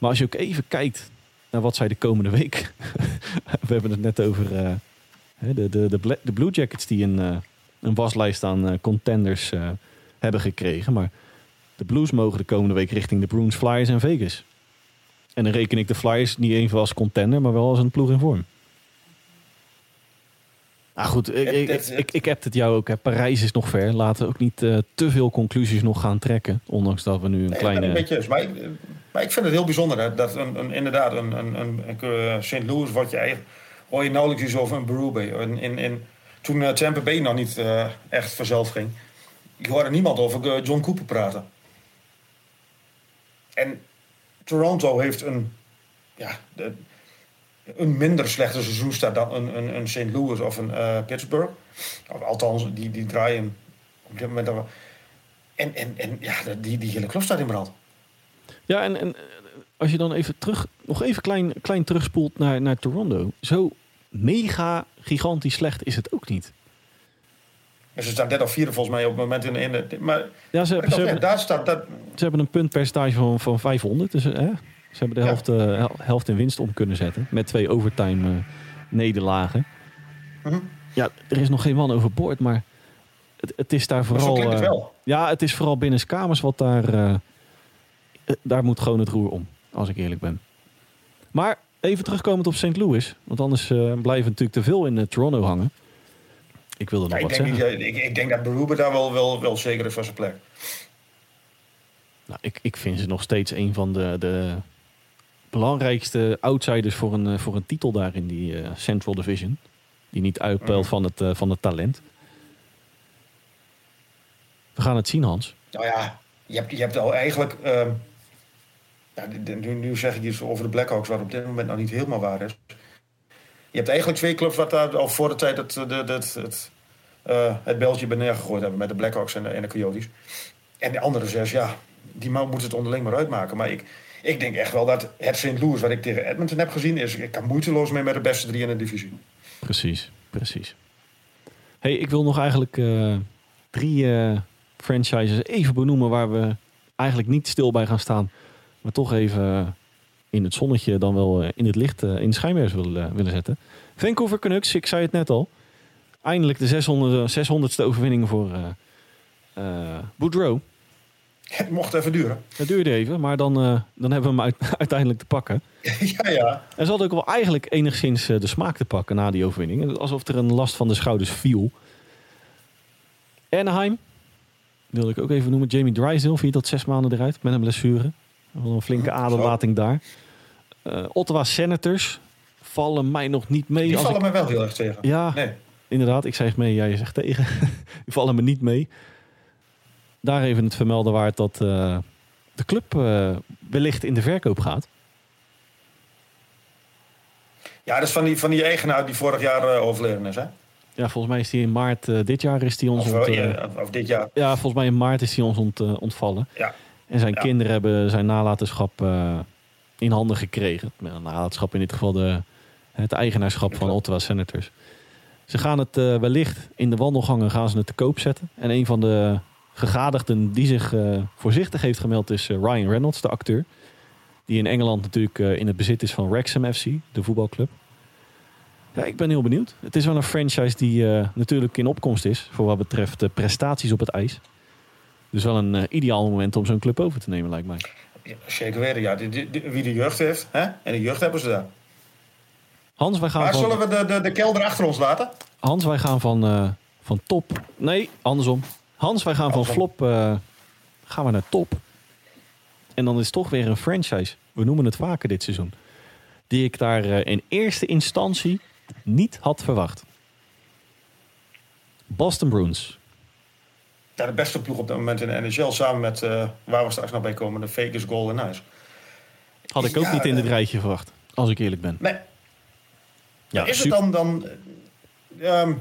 Maar als je ook even kijkt naar wat zij de komende week... *laughs* we hebben het net over de, de, de, de, Blue Jackets die een, een waslijst aan contenders hebben gekregen. Maar de Blues mogen de komende week richting de Bruins, Flyers en Vegas. En dan reken ik de Flyers niet even als contender, maar wel als een ploeg in vorm. Ah goed, ik, ik, ik, ik, ik heb het jou ook. Hè. Parijs is nog ver. Laten we ook niet te veel conclusies nog gaan trekken. Ondanks dat we nu een Nee, kleine... een beetje, maar, maar ik vind het heel bijzonder dat een, een, inderdaad een, een, een, een St. Louis wordt je eigen. hoor je nauwelijks iets over een Berube. In, in, in, toen uh, Tampa Bay nog niet uh, echt vanzelf ging. Ik hoorde niemand over John Cooper praten. En Toronto heeft een, ja, een minder slechte seizoenstart dan een, een, een St. Louis of een Pittsburgh. Althans, die, die draaien op dit moment. En, en, en ja, die, die hele club staat in brand. Ja, en, en als je dan even terug, nog even klein, klein terugspoelt naar, naar Toronto. Zo mega gigantisch slecht is het ook niet. En ze staan 30 vierde volgens mij op het moment in, in de. Maar Ja, ze, hebben, ze, hebben, daar staat dat. ze hebben een puntpercentage van, van 500. Dus, hè, ze hebben de Ja. helft, eh, hel- helft in winst om kunnen zetten. Met twee overtime eh, nederlagen. Mhm. Ja, er is nog geen man overboord, maar het, het is daar vooral... het eh, wel. Ja, het is vooral binnen kamers wat daar... eh, daar moet gewoon het roer om, als ik eerlijk ben. Maar even terugkomend op St. Louis. Want anders eh, blijven we natuurlijk te veel in eh, Toronto hangen. Ik wilde nog Ja, ik, wat denk zeggen. niet, ik, ik denk dat Berube daar wel, wel, wel zeker is van zijn plek. Nou, ik, ik vind ze nog steeds een van de, de belangrijkste outsiders voor een, voor een titel daar in die Central Division. Die niet uitpeilt Mhm. van, het, van het talent. We gaan het zien, Hans. Nou ja, je hebt, je hebt al eigenlijk. ehm, nu, zeg ik iets over de Blackhawks, wat op dit moment nog niet helemaal waar is. Je hebt eigenlijk twee clubs wat daar al voor de tijd het, de, het, het, eh, het beltje bij neergegooid hebben met de Blackhawks en de, en de Coyotes. En de andere zes, ja, die moet het onderling maar uitmaken. Maar ik, ik denk echt wel dat het St. Louis, wat ik tegen Edmonton heb gezien, is. Ik kan moeiteloos mee met de beste drie in de divisie. Precies, precies. Hey, ik wil nog eigenlijk eh, drie eh, franchises even benoemen waar we eigenlijk niet stil bij gaan staan. Maar toch even in het zonnetje dan wel eh, in het licht, eh, in de schijnwerpers willen, eh, willen zetten. Vancouver Canucks, ik zei het net al. Eindelijk de 600, 600ste overwinning voor eh, Boudreau. Het mocht even duren. Dat duurde even, maar dan, dan hebben we hem uit- *laughs* uiteindelijk te pakken. *laughs* ja, ja. En ze hadden ook wel eigenlijk enigszins de smaak te pakken na die overwinning. Alsof er een last van de schouders viel. Anaheim, wilde ik ook even noemen. Jamie Drysdale, vier tot zes maanden eruit met een blessure. Een flinke Zo. aderlating daar. Eh, Ottawa Senators vallen mij nog niet mee. Die vallen ik- me wel heel erg tegen. Ja, Nee. inderdaad. Ik zeg mee, jij zegt tegen. *laughs* Die vallen me niet mee. Daar even het vermelden waard dat eh, de club eh, wellicht in de verkoop gaat. Ja, dat is van die, van die eigenaar die vorig jaar overleden is, hè? Ja, volgens mij is die in maart dit jaar is die ons Of, ont, ja, of dit jaar. Ja, volgens mij in maart is hij ons ont, ontvallen. Ja. En zijn Ja. kinderen hebben zijn nalatenschap eh, in handen gekregen. Met een nalatenschap in dit geval de, het eigenaarschap van. Ottawa Senators. Ze gaan het eh, wellicht in de wandelgangen gaan ze het te koop zetten. En een van de gegadigden die zich eh, voorzichtig heeft gemeld is Ryan Reynolds, de acteur. Die in Engeland natuurlijk in het bezit is van Wrexham FC, de voetbalclub. Ja, ik ben heel benieuwd. Het is wel een franchise die natuurlijk in opkomst is voor wat betreft de prestaties op het ijs. Dus wel een eh, ideaal moment om zo'n club over te nemen, lijkt mij. Ja, zeker weten, ja. Wie de jeugd heeft, hè? En de jeugd hebben ze daar. Hans, wij gaan Maar van, zullen we de, de, de kelder achter ons laten? Hans, wij gaan van, eh, van top. Nee, andersom. Hans, wij gaan van flop eh, gaan we naar top. En dan is het toch weer een franchise. We noemen het vaker dit seizoen. Die ik daar in eerste instantie niet had verwacht. Boston Bruins. Ja, de beste ploeg op dit moment in de NHL. Samen met, eh, waar we straks nog bij komen, de Vegas Golden Knights. Had ik ook Ja, niet in dit eh, rijtje verwacht. Als ik eerlijk ben. Nee, Ja, is het dan... dan eh, ehm,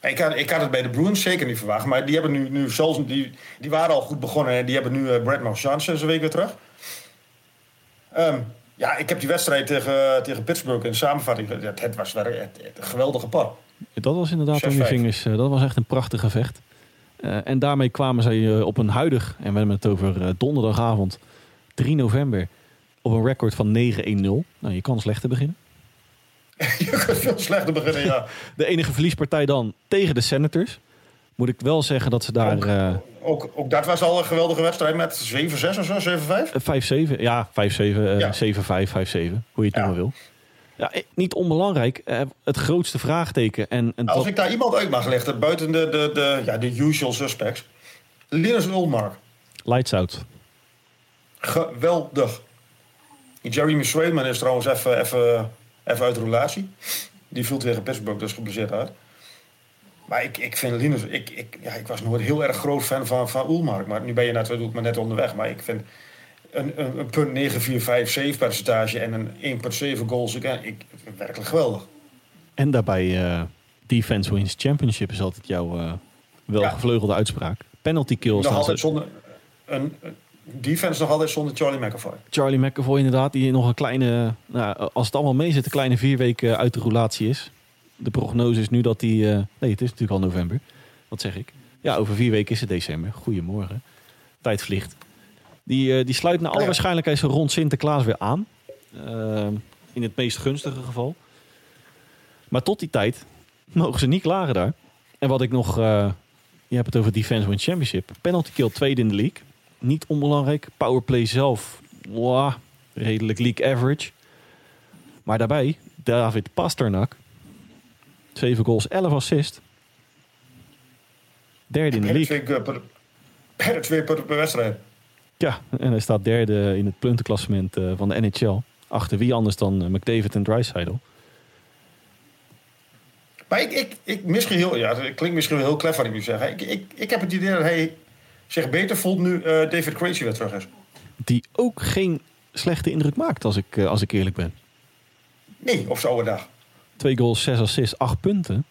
ik, had, ik had het bij de Bruins zeker niet verwacht. Maar die hebben nu, nu zelfs... Die, die waren al goed begonnen. En die hebben nu Brad Marchand sinds een week weer terug. Ehm, ja, ik heb die wedstrijd tegen, tegen Pittsburgh in samenvatting... Het, het was wel het, het, een geweldige par. Dat was inderdaad om je 6-5. vingers. dat was echt een prachtig gevecht. Eh, en daarmee kwamen zij eh, op een huidig, en we hebben het over eh, donderdagavond 3 november, op een record van 9-1-0. Nou, je kan slechter beginnen. *laughs* Je kunt veel slechter beginnen, ja. *laughs* De enige verliespartij dan tegen de Senators. Moet ik wel zeggen dat ze daar... Ook, ook, ook dat was al een geweldige wedstrijd met 7-6 of zo, 7-5? 5-7, ja, 5-7, eh, Ja. 7-5, 5-7, hoe je het Ja. noemen wil. Ja, eh, niet onbelangrijk. eh, het grootste vraagteken. En, en Als dat- ik daar iemand uit mag lichten, buiten de, de, de, ja, de usual suspects. Linus Ulmark. lights out. Geweldig. Jeremy Swayman is trouwens even, even, even uit de relatie. Die viel tegen Pittsburgh, dus geblesseerd uit. Maar ik, ik vind Linus... Ik, ik, ja, ik was nooit heel erg groot fan van, van Ulmark. Maar nu ben je natuurlijk maar net onderweg. Maar ik vind een, een, een punt 9, 4, 5, 7 percentage en een 1,7 goals. Ik, ik, werkelijk geweldig. En daarbij eh, defense wins championship is altijd jouw eh welgevleugelde uitspraak. Penalty kills. Nog altijd zonder... Een, defense nog altijd zonder Charlie McAvoy. Charlie McAvoy inderdaad, die nog een kleine, nou, als het allemaal mee zit, een kleine vier weken uit de roulatie is. De prognose is nu dat hij, eh, nee het is natuurlijk al november, wat zeg ik. Ja, over vier weken is het december. Goedemorgen. Tijd vliegt. Die, eh, die sluit naar alle Ja. waarschijnlijkheid zo rond Sinterklaas weer aan. Eh, in het meest gunstige geval. Maar tot die tijd mogen ze niet klagen daar. En wat ik nog, eh, je hebt het over Defense Win Championship. Penalty kill tweede in de league. Niet onbelangrijk. Powerplay zelf, wow, redelijk league average. Maar daarbij, David Pasternak. 7 goals, 11 assist. Derde in de Per league. per, per twee punten per wedstrijd. Ja, en hij staat derde in het puntenklassement eh, van de NHL. Achter wie anders dan eh, McDavid en Drysdale. Maar ik, ik, ik misschien heel, ja, het klinkt misschien wel heel clever wat ik nu zeg. Ik, ik, ik heb het idee dat hij zich beter voelt nu eh, David Crazy weer terug is. Die ook geen slechte indruk maakt, als ik, als ik eerlijk ben. Nee, op zo'n oude dag. Twee goals, zes assists, acht punten.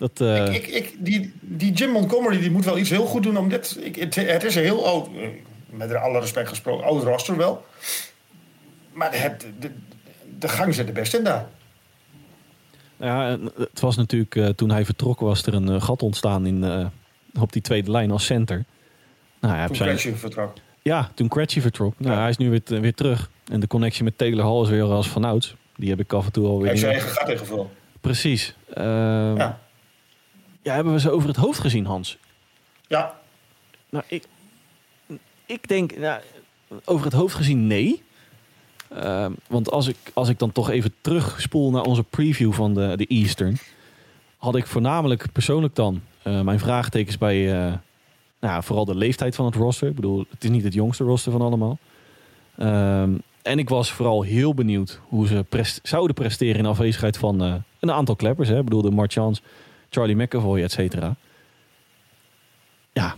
Dat, eh, Ik, ik, die, die Jim Montgomery die moet wel iets heel goed doen om dit. Ik, het, het is een heel oud, met alle respect gesproken, oud roster wel. Maar het, de, de gang zit er best in daar. Ja, het was natuurlijk eh, toen hij vertrok was er een eh, gat ontstaan in, op die tweede lijn als center. Nou, hij Toen zijn, vertrok. ja, toen Cratchy vertrok. Nou, Ja. hij is nu weer, weer terug. En de connectie met Taylor Hall is weer als vanouds. Die heb ik af en toe Hij alweer. niet- eigen gat ingevuld. Precies. Ehm, ja. Ja. hebben we ze over het hoofd gezien, Hans? ja, Nou, ik, ik denk, nou, over het hoofd gezien nee. Ehm, want als ik, als ik dan toch even terugspoel naar onze preview van de, de Eastern, had ik voornamelijk persoonlijk dan eh, mijn vraagtekens bij eh, nou, vooral de leeftijd van het roster. Ik bedoel, het is niet het jongste roster van allemaal. Ehm, en ik was vooral heel benieuwd hoe ze prest- zouden presteren in afwezigheid van eh, een aantal kleppers. Hè? Ik bedoel, de Marchants, Charlie McAvoy, et cetera. Ja,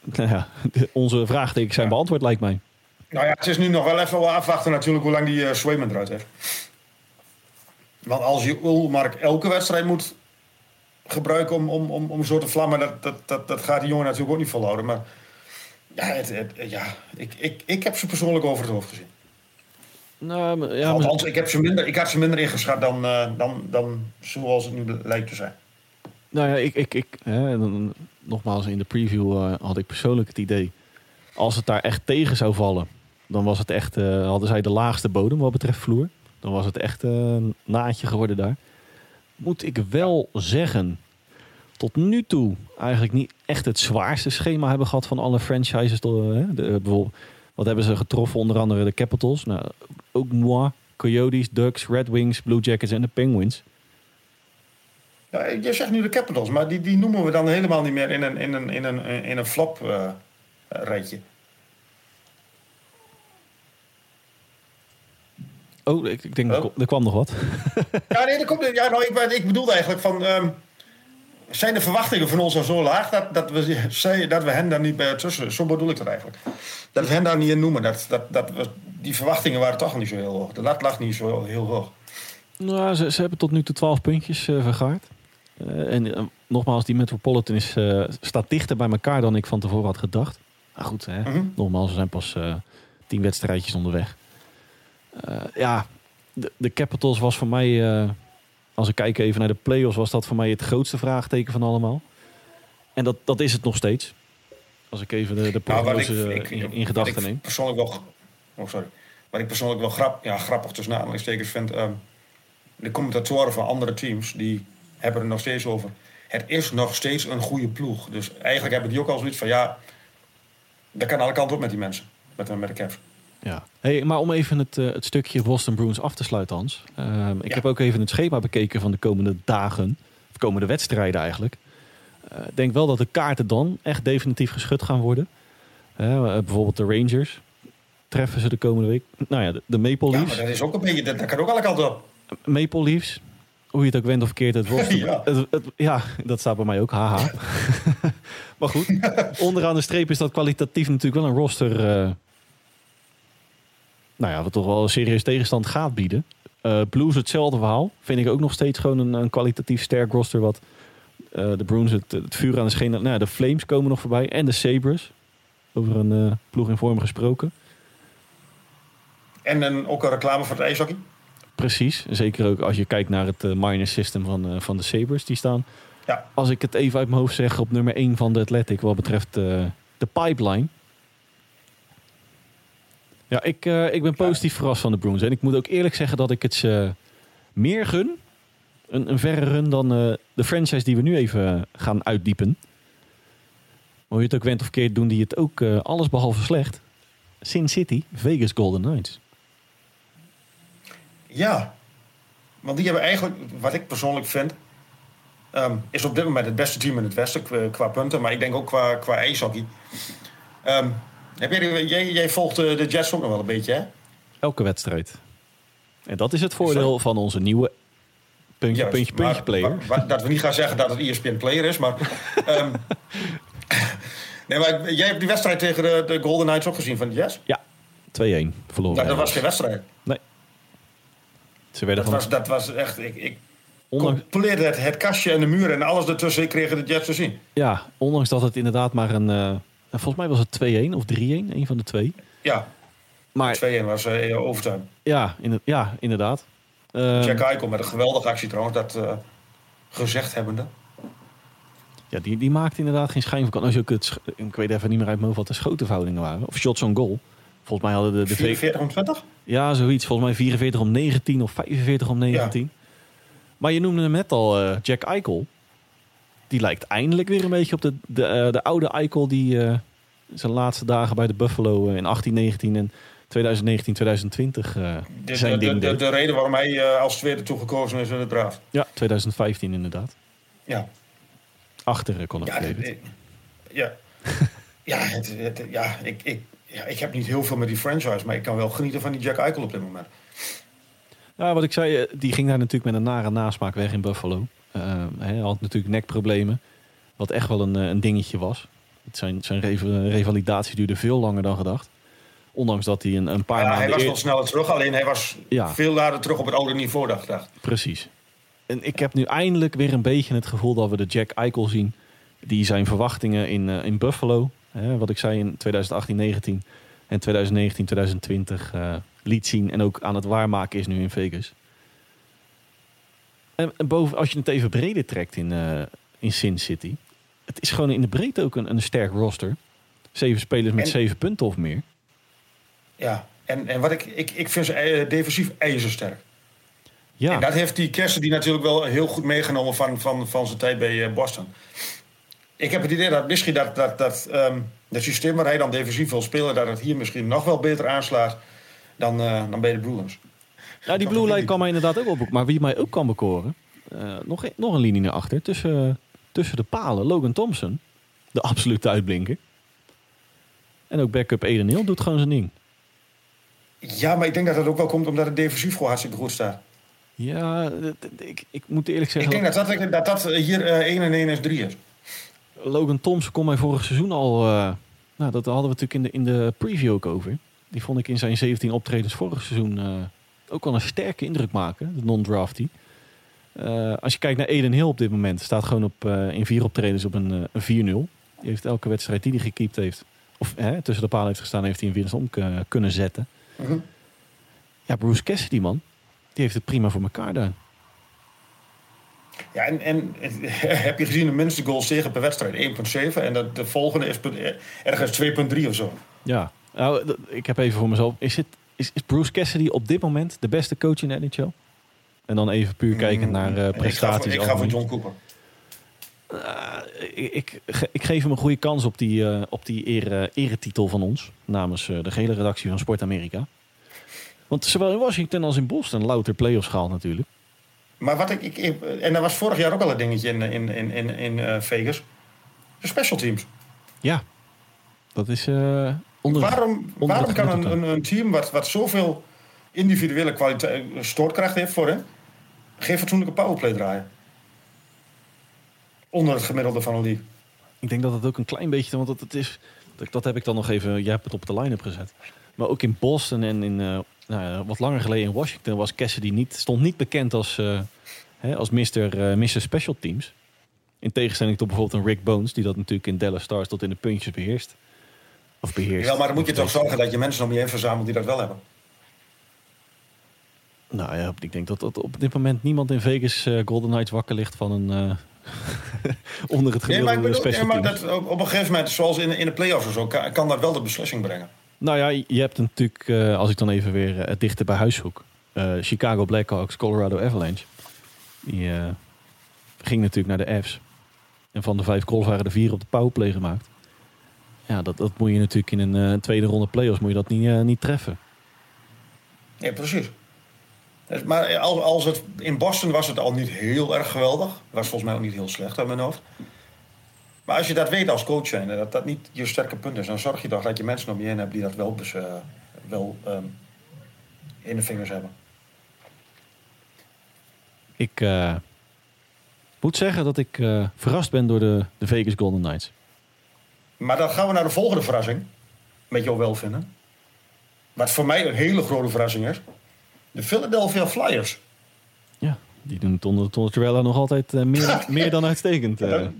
nou *laughs* ja, onze vraagtekens zijn beantwoord, lijkt mij. Nou ja, het is nu nog wel even afwachten natuurlijk hoe lang die uh, Swayman eruit heeft. Want als je Ulmark elke wedstrijd moet gebruiken om, om, om, om zo te vlammen, dat, dat, dat, dat gaat die jongen natuurlijk ook niet volhouden. Maar ja, het, het- ja ik, ik, ik heb ze persoonlijk over het hoofd gezien. Nou, maar- ja, maar- Althans, ik, heb ze minder, ik had ze minder ingeschat dan, eh, dan, dan zoals het nu lijkt te zijn. Nou ja, ik, ik, ik hè, nogmaals, in de preview eh, had ik persoonlijk het idee, als het daar echt tegen zou vallen, dan was het echt, eh, hadden zij de laagste bodem wat betreft vloer. Dan was het echt eh, een naadje geworden daar. Moet ik wel zeggen, tot nu toe eigenlijk niet echt het zwaarste schema hebben gehad van alle franchises. De, bijvoorbeeld, wat hebben ze getroffen? Onder andere de Capitals. Nou, ook moi, Coyotes, Ducks, Red Wings, Blue Jackets en de Penguins. Ja, je zegt nu de Capitals, maar die, die noemen we dan helemaal niet meer in een, in een, in een, in een flop eh, rijtje. Oh, ik, ik denk, er, Oh. er kwam nog wat. *laughs* Ja, nee, dat komt, ja nou, ik, ik bedoelde eigenlijk van... ehm, zijn de verwachtingen van ons al zo laag dat, dat, we, *laughs* zei- dat we hen daar niet bij tussen... Zo bedoel ik dat eigenlijk. Dat we hen daar niet in noemen. Dat, dat, dat we, die verwachtingen waren toch niet zo heel hoog. De lat lag niet zo heel hoog. Nou, ze, ze hebben tot nu toe 12 puntjes eh, vergaard. Eh, en eh, nogmaals, die Metropolitan is, eh, staat dichter bij elkaar dan ik van tevoren had gedacht. Maar goed, hè. Mhm. nogmaals, we zijn pas tien wedstrijdjes onderweg. Ja, de, de Capitals was voor mij, als ik kijk even naar de playoffs, was dat voor mij het grootste vraagteken van allemaal. En dat, dat is het nog steeds. Als ik even de, de Nou, ik- ik- in, gedachten neem. persoonlijk wel... Oh, sorry. Wat ik persoonlijk wel grap, ja, grappig tussen aanhalingstekens vind... ehm, de commentatoren van andere teams, die hebben er nog steeds over... het is nog steeds een goede ploeg. Dus eigenlijk hebben die ook al zoiets van ja, dat kan alle kanten op met die mensen, met, met de Cavs. Ja. Hey, maar om even het, uh, het stukje Boston Bruins af te sluiten, Hans. Uh, ik Ja. heb ook even het schema bekeken van de komende dagen. Of komende wedstrijden eigenlijk. Eh, Ik denk wel dat de kaarten dan echt definitief geschud gaan worden. Eh, eh, bijvoorbeeld de Rangers. Treffen ze de komende week. Nou ja, de, de Maple Ja, Leafs. maar dat is ook een beetje, dat, dat kan ook alle kanten op. Maple Leafs. Hoe je het ook went of keert, het wordt. *laughs* Ja. het, het- ja, dat staat bij mij ook. Haha. *laughs* maar goed, onderaan de streep is dat kwalitatief natuurlijk wel een roster. eh, nou ja, wat toch wel een serieus tegenstand gaat bieden. Eh, Blues hetzelfde verhaal. Vind ik ook nog steeds gewoon een, een kwalitatief sterk roster. Wat eh, de Bruins het, het vuur aan de schenen. Nou, ja, de Flames komen nog voorbij. En de Sabres. Over een ploeg in vorm gesproken. En een, ook een reclame voor het ijshockey. Precies. Zeker ook als je kijkt naar het eh, minor system van, eh, van de Sabres. Die staan, Ja. als ik het even uit mijn hoofd zeg, op nummer 1 van de Athletic. Wat betreft eh, de pipeline. Ja, ik, ik ben positief verrast van de Bruins. En ik moet ook eerlijk zeggen dat ik het ze meer gun. Een, een verre run dan de franchise die we nu even gaan uitdiepen. Hoe je het ook went of keert, doen die het ook alles behalve slecht. Sin City, Vegas Golden Knights. Ja, want die hebben eigenlijk, wat ik persoonlijk vind, ehm, is op dit moment het beste team in het Westen qua, qua punten, maar ik denk ook qua, qua ijshockey. Ehm, heb jij, jij, jij volgt de Jets ook nog wel een beetje, hè? Elke wedstrijd. En dat is het voordeel van onze nieuwe puntje, Juist, puntje, maar- puntje player. maar- maar- dat we niet gaan zeggen dat het ESPN player is, maar. ehm, *laughs* nee, maar jij hebt die wedstrijd tegen de, de Golden Knights ook gezien van de Jets? Ja, 2-1 verloren. Nou, dat was geen wedstrijd. Ze werden Dat van, was, dat was echt. Ik, ik ondanks, compleet het, het kastje en de muur en alles ertussen kregen de Jets te zien. ja, ondanks dat het inderdaad maar een... eh, volgens mij was het 2-1 of 3-1, een van de twee. Ja, Maar 2-1 was eh overtime. ja, in, ja inderdaad. Eh, Jack Eichel met een geweldige actie trouwens, dat eh, gezegd hebbende. ja, die, die maakte inderdaad geen schijn van... kan. Als je ook het, sch- ik weet even niet meer uit mijn hoofd wat de schotenverhoudingen waren. Of shots on goal. Volgens mij hadden de, de V- 44 om 20? Ja, zoiets. Volgens mij 44 om 19 of 45 om 19. Maar je noemde hem net al, eh, Jack Eichel. Die lijkt eindelijk weer een beetje op de, de, eh, de oude Eichel die eh, zijn laatste dagen bij de Buffalo in 18, 19 en 2019, 2020 eh, De, zijn de, de, de, deed. de reden waarom hij als tweede toegekozen is in de draft. Ja, 2015 inderdaad. Ja, Achter Conor ja, ja. *laughs* ja, het, het- ja, ik, ik, ja, ik heb niet heel veel met die franchise, maar ik kan wel genieten van die Jack Eichel op dit moment. Ja, wat ik zei, eh, die ging daar natuurlijk met een nare nasmaak weg in Buffalo. Eh, hij had natuurlijk nekproblemen, wat echt wel een, eh, een dingetje was. Het zijn, zijn rev- revalidatie duurde veel langer dan gedacht. Ondanks dat hij een, een paar Ja, maanden hij was eer- wel sneller terug, alleen hij was Ja. veel later terug op het oude niveau, dacht ik. dacht. Precies. En ik heb nu eindelijk weer een beetje het gevoel dat we de Jack Eichel zien. Die zijn verwachtingen in, eh, in Buffalo, hè, wat ik zei in 2018, 19 en 2019, 2020 eh, liet zien. En ook aan het waarmaken is nu in Vegas. En, en boven, als je het even breder trekt in, eh, in Sin City. Het is gewoon in de breedte ook een, een sterk roster. Zeven spelers met En- zeven punten of meer. Ja, en, en wat ik, ik, ik vind ze eh, defensief ijzersterk. Ja, En dat heeft die Kersen die natuurlijk wel heel goed meegenomen van, van, van zijn tijd bij Boston. Ik heb het idee dat misschien dat, dat, dat ehm, het systeem waar hij dan defensief wil spelen, dat het hier misschien nog wel beter aanslaat dan, eh, dan bij de Bruins. Ja, die Blue Line kan mij inderdaad ook op. Maar wie mij ook kan bekoren. eh, nog, een- nog een linie naar achter. Tussen, tussen de palen. Logan Thompson. De absolute uitblinker. En ook backup Eden Hill doet gewoon zijn ding. Ja, maar ik denk dat dat ook wel komt omdat het defensief gewoon hartstikke goed staat. Ja, dat- dat- ik, ik moet eerlijk Ik zeggen. denk dat dat, dat, dat hier eh, 1 en 1 is 3 is. Logan Thompson kon mij vorig seizoen al... eh, nou, dat hadden we natuurlijk in de, in de preview ook over. Die vond ik in zijn 17 optredens vorig seizoen... eh, ook wel een sterke indruk maken. De non-drafty. Eh, als je kijkt naar Eden Hill op dit moment... staat gewoon op, in vier optredens op een, een 4-0. Die heeft elke wedstrijd die hij gekiept heeft... of hè, tussen de palen heeft gestaan... heeft hij een winst om kunnen zetten. Mhm. Ja, Bruce Cassidy, man. Die heeft het prima voor elkaar daar. Ja, en, en *laughs* heb je gezien de minste goals tegen per wedstrijd? 1,7 en dat, de volgende is eh, ergens 2,3 of zo. Ja, nou, ik heb even voor mezelf. Is, het, is, is Bruce Cassidy op dit moment de beste coach in de NHL? En dan even puur kijkend naar eh, Mm, En ik ga voor- prestaties. Ik ga voor. John Cooper. ik, ik, ik, geef hem een goede kans op die, uh, op die ere, eretitel van ons. Namens uh, de gehele redactie van Sport Amerika. Want zowel in Washington als in Boston louter playoffs gehaald natuurlijk. Maar wat ik, ik, En dat was vorig jaar ook al een dingetje in, in, in, in, in uh, Vegas. De special teams. Ja. Dat is... Onder, waarom onder waarom kan een, een, een, team wat, wat zoveel individuele kwaliteit, stoortkracht heeft voor hem... geen fatsoenlijke powerplay draaien? onder het gemiddelde van een league. Ik denk dat het ook een klein beetje, want het is, dat heb ik dan nog even, jij hebt het op de line-up gezet. Maar ook in Boston en in, uh, nou, wat langer geleden in Washington was Cassidy niet, stond niet bekend als, uh, hè, als Mr. Uh, Mr. Special Teams. In tegenstelling tot bijvoorbeeld een Rick Bones, die dat natuurlijk in Dallas Stars tot in de puntjes beheerst. Of beheerst. Ja, maar dan moet je toch zorgen dat je mensen om je heen verzamelt die dat wel hebben. Nou ja, ik denk dat, dat op dit moment niemand in Vegas Golden Knights wakker ligt van een *laughs* onder het gemiddelde nee, maar, ja, maar dat, op een gegeven moment, zoals in, in de playoffs of zo, kan, kan, dat wel de beslissing brengen. Nou ja, je hebt natuurlijk, uh, als ik dan even weer uh, het dichter bij huis zoek. Uh, Chicago Blackhawks, Colorado Avalanche. Die ging natuurlijk naar de F's. En van de vijf goals waren er vier op de powerplay gemaakt. Ja, dat, dat moet je natuurlijk in een tweede ronde playoffs moet je dat niet, niet treffen. Ja, precies. Maar als het, in Boston was het al niet heel erg geweldig. Was volgens mij ook niet heel slecht aan mijn hoofd. Maar als je dat weet als coach zijn, dat dat niet je sterke punt is, dan zorg je toch dat je mensen om je heen hebt die dat wel, dus, uh, wel um, in de vingers hebben. Ik uh, moet zeggen dat ik uh, verrast ben door de, de Vegas Golden Knights. Maar dan gaan we naar de volgende verrassing. Met jou wel vinden. Wat voor mij een hele grote verrassing is. De Philadelphia Flyers. Ja, die doen het onder Tortorella nog altijd uh, meer, *laughs* meer dan uitstekend. Dat,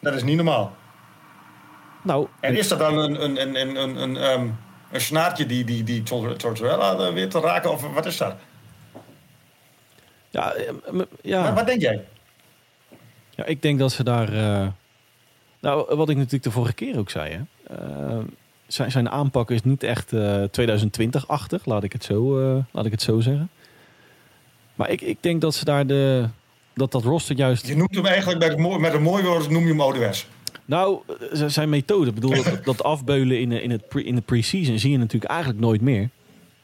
dat, is niet normaal. Nou, en is dat dan een, een, een, een, een, een, um, een snaartje die, die, die Tortorella uh, weer te raken? Of wat is dat? Ja, ja. Maar wat denk jij? Ja, ik denk dat ze daar... nou, wat ik natuurlijk de vorige keer ook zei, hè zijn, zijn aanpak is niet echt 2020-achtig, eh, laat, ik het zo, laat ik het zo zeggen. Maar ik, ik denk dat ze daar de, dat dat roster juist... Je noemt hem eigenlijk met, mooi, met een mooi woord, noem je hem ouderwets. Nou, zijn methode, bedoel, dat, dat afbeulen in, in, het pre, in de pre-season zie je natuurlijk eigenlijk nooit meer. Ik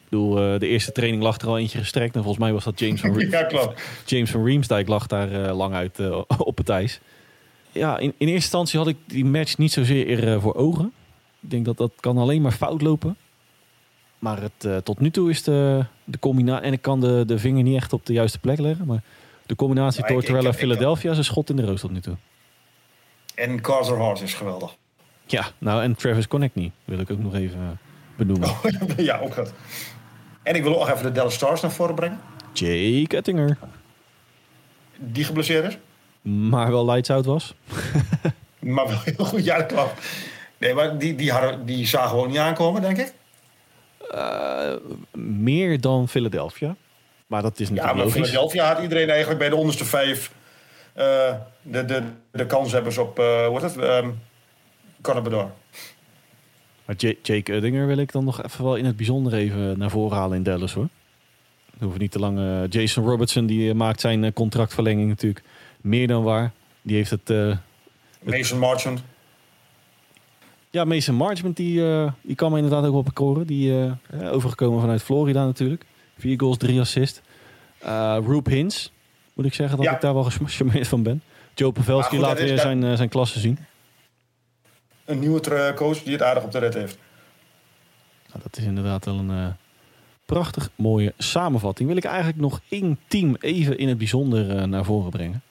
bedoel, uh, de eerste training lag er al eentje gestrekt. En volgens mij was dat James van, *laughs* ja, klopt. James van Riemsdijk lag daar uh, lang uit uh, *laughs* op het ijs. Ja, in, in eerste instantie had ik die match niet zozeer voor ogen. Ik denk dat dat kan alleen maar fout lopen. Maar het, tot nu toe is de, de combinatie... En ik kan de, de vinger niet echt op de juiste plek leggen. Maar de combinatie Tortorella Philadelphia is een schot in de roos tot nu toe. En Carter Hart is geweldig. Ja, nou en Travis Connect wil ik ook nog even uh, benoemen. Oh, *laughs* ja, ook dat. En ik wil ook even de Dallas Stars naar voren brengen. Jake Ettinger. Die geblesseerd is. Maar wel lights out was. *laughs* maar wel heel goed, ja dat klopt. Nee, maar die, die, hadden, die zagen gewoon niet aankomen, denk ik. Uh, meer dan Philadelphia. Maar dat is natuurlijk Ja, maar Philadelphia had iedereen eigenlijk bij de onderste vijf... Uh, de, de, de kanshebbers op, uh, hoe heet het? Um, Bedor. Maar Jake Uddinger wil ik dan nog even wel in het bijzonder even naar voren halen in Dallas, hoor. We hoeven niet te lang... Jason Robertson, die maakt zijn contractverlenging natuurlijk meer dan waar. Die heeft het... Mason Marchand. Ja, Mason Marchment die, die kan me inderdaad ook op bekoren. Die overgekomen vanuit Florida natuurlijk. Vier goals, drie assists. Uh, Roop Hins, moet ik zeggen dat ik daar wel gecharmeerd van ben. Joe Pavelski laat weer zijn, zijn klasse zien. Een nieuwe coach die het aardig op de red heeft. Nou, dat is inderdaad wel een prachtig mooie samenvatting. Wil ik eigenlijk nog één team even in het bijzonder naar voren brengen.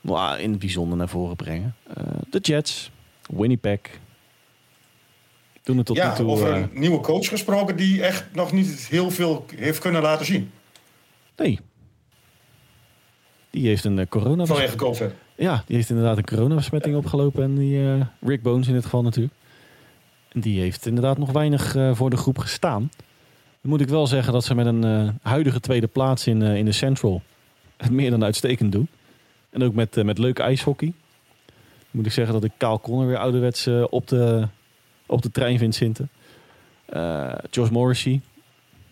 Nou, in het bijzonder naar voren brengen. de Jets. Winnipeg. Doen het tot ja, nu toe, over een uh, nieuwe coach gesproken die echt nog niet heel veel heeft kunnen laten zien. Nee. Die heeft een uh, corona... Vanwege COVID. Ja, die heeft inderdaad een coronabesmetting opgelopen. En die, uh, Rick Bones in dit geval natuurlijk. En die heeft inderdaad nog weinig voor de groep gestaan. Dan moet ik wel zeggen dat ze met een huidige tweede plaats in, in de Central... het meer dan uitstekend doen. En ook met, met leuk ijshockey moet ik zeggen dat ik Kaal Conner weer ouderwets op, de, op de trein vind zitten. Uh, Josh Morrissey,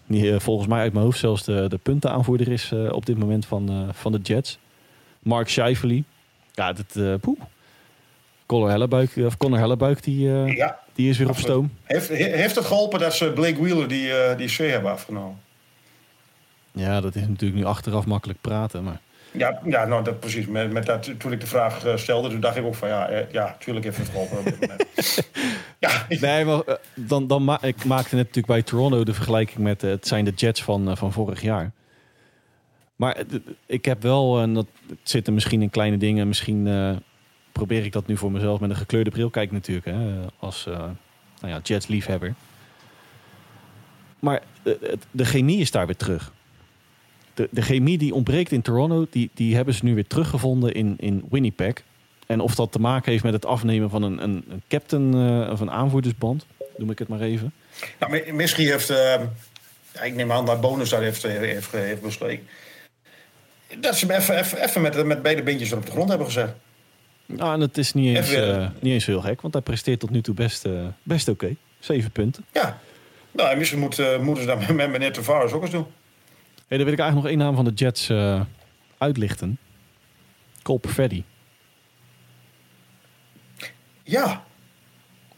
die uh, volgens mij uit mijn hoofd zelfs de, de puntenaanvoerder is op dit moment van, van de Jets. Mark Scheifele, Ja, dat, eh poeh. Conor Hellebuik, of Conor Hellebuik die, eh, Ja, die is weer op stoom. Heeft, he- heeft het geholpen dat ze Blake Wheeler die, eh die C hebben afgenomen? Ja, dat is natuurlijk nu achteraf makkelijk praten. Maar Ja, ja nou, dat, precies. Met, met dat, toen ik de vraag eh, stelde, toen dacht ik ook van ja, eh, ja, tuurlijk heeft het geholpen. *laughs* ja, Nee, maar eh, dan, dan ma ik maakte net natuurlijk bij Toronto de vergelijking met eh, het zijn de Jets van, van vorig jaar. Maar ik heb wel, en dat het zit er misschien in kleine dingen, misschien probeer ik dat nu voor mezelf met een gekleurde bril kijken natuurlijk, hè, als eh, nou ja, Jets liefhebber. Maar het- de chemie is daar weer terug. De, de chemie die ontbreekt in Toronto, die, die hebben ze nu weer teruggevonden in, in Winnipeg. En of dat te maken heeft met het afnemen van een, een, een captain eh, of een aanvoerdersband, noem ik het maar even. nou, mi- misschien heeft, eh, ik neem aan dat Bonus daar heeft, eh, heeft, heeft besleken. Dat ze hem even, even, even met, met beide beentjes er op de grond hebben gezet. Nou, en het is niet eens, niet eens heel gek, want hij presteert tot nu toe best, best oké. Zeven punten. Ja. Nou, en misschien moet, moeten ze dat met, met meneer Tavares ook eens doen. Hey, dan wil ik eigenlijk nog één naam van de Jets eh, uitlichten. Cole Perfetti. Ja,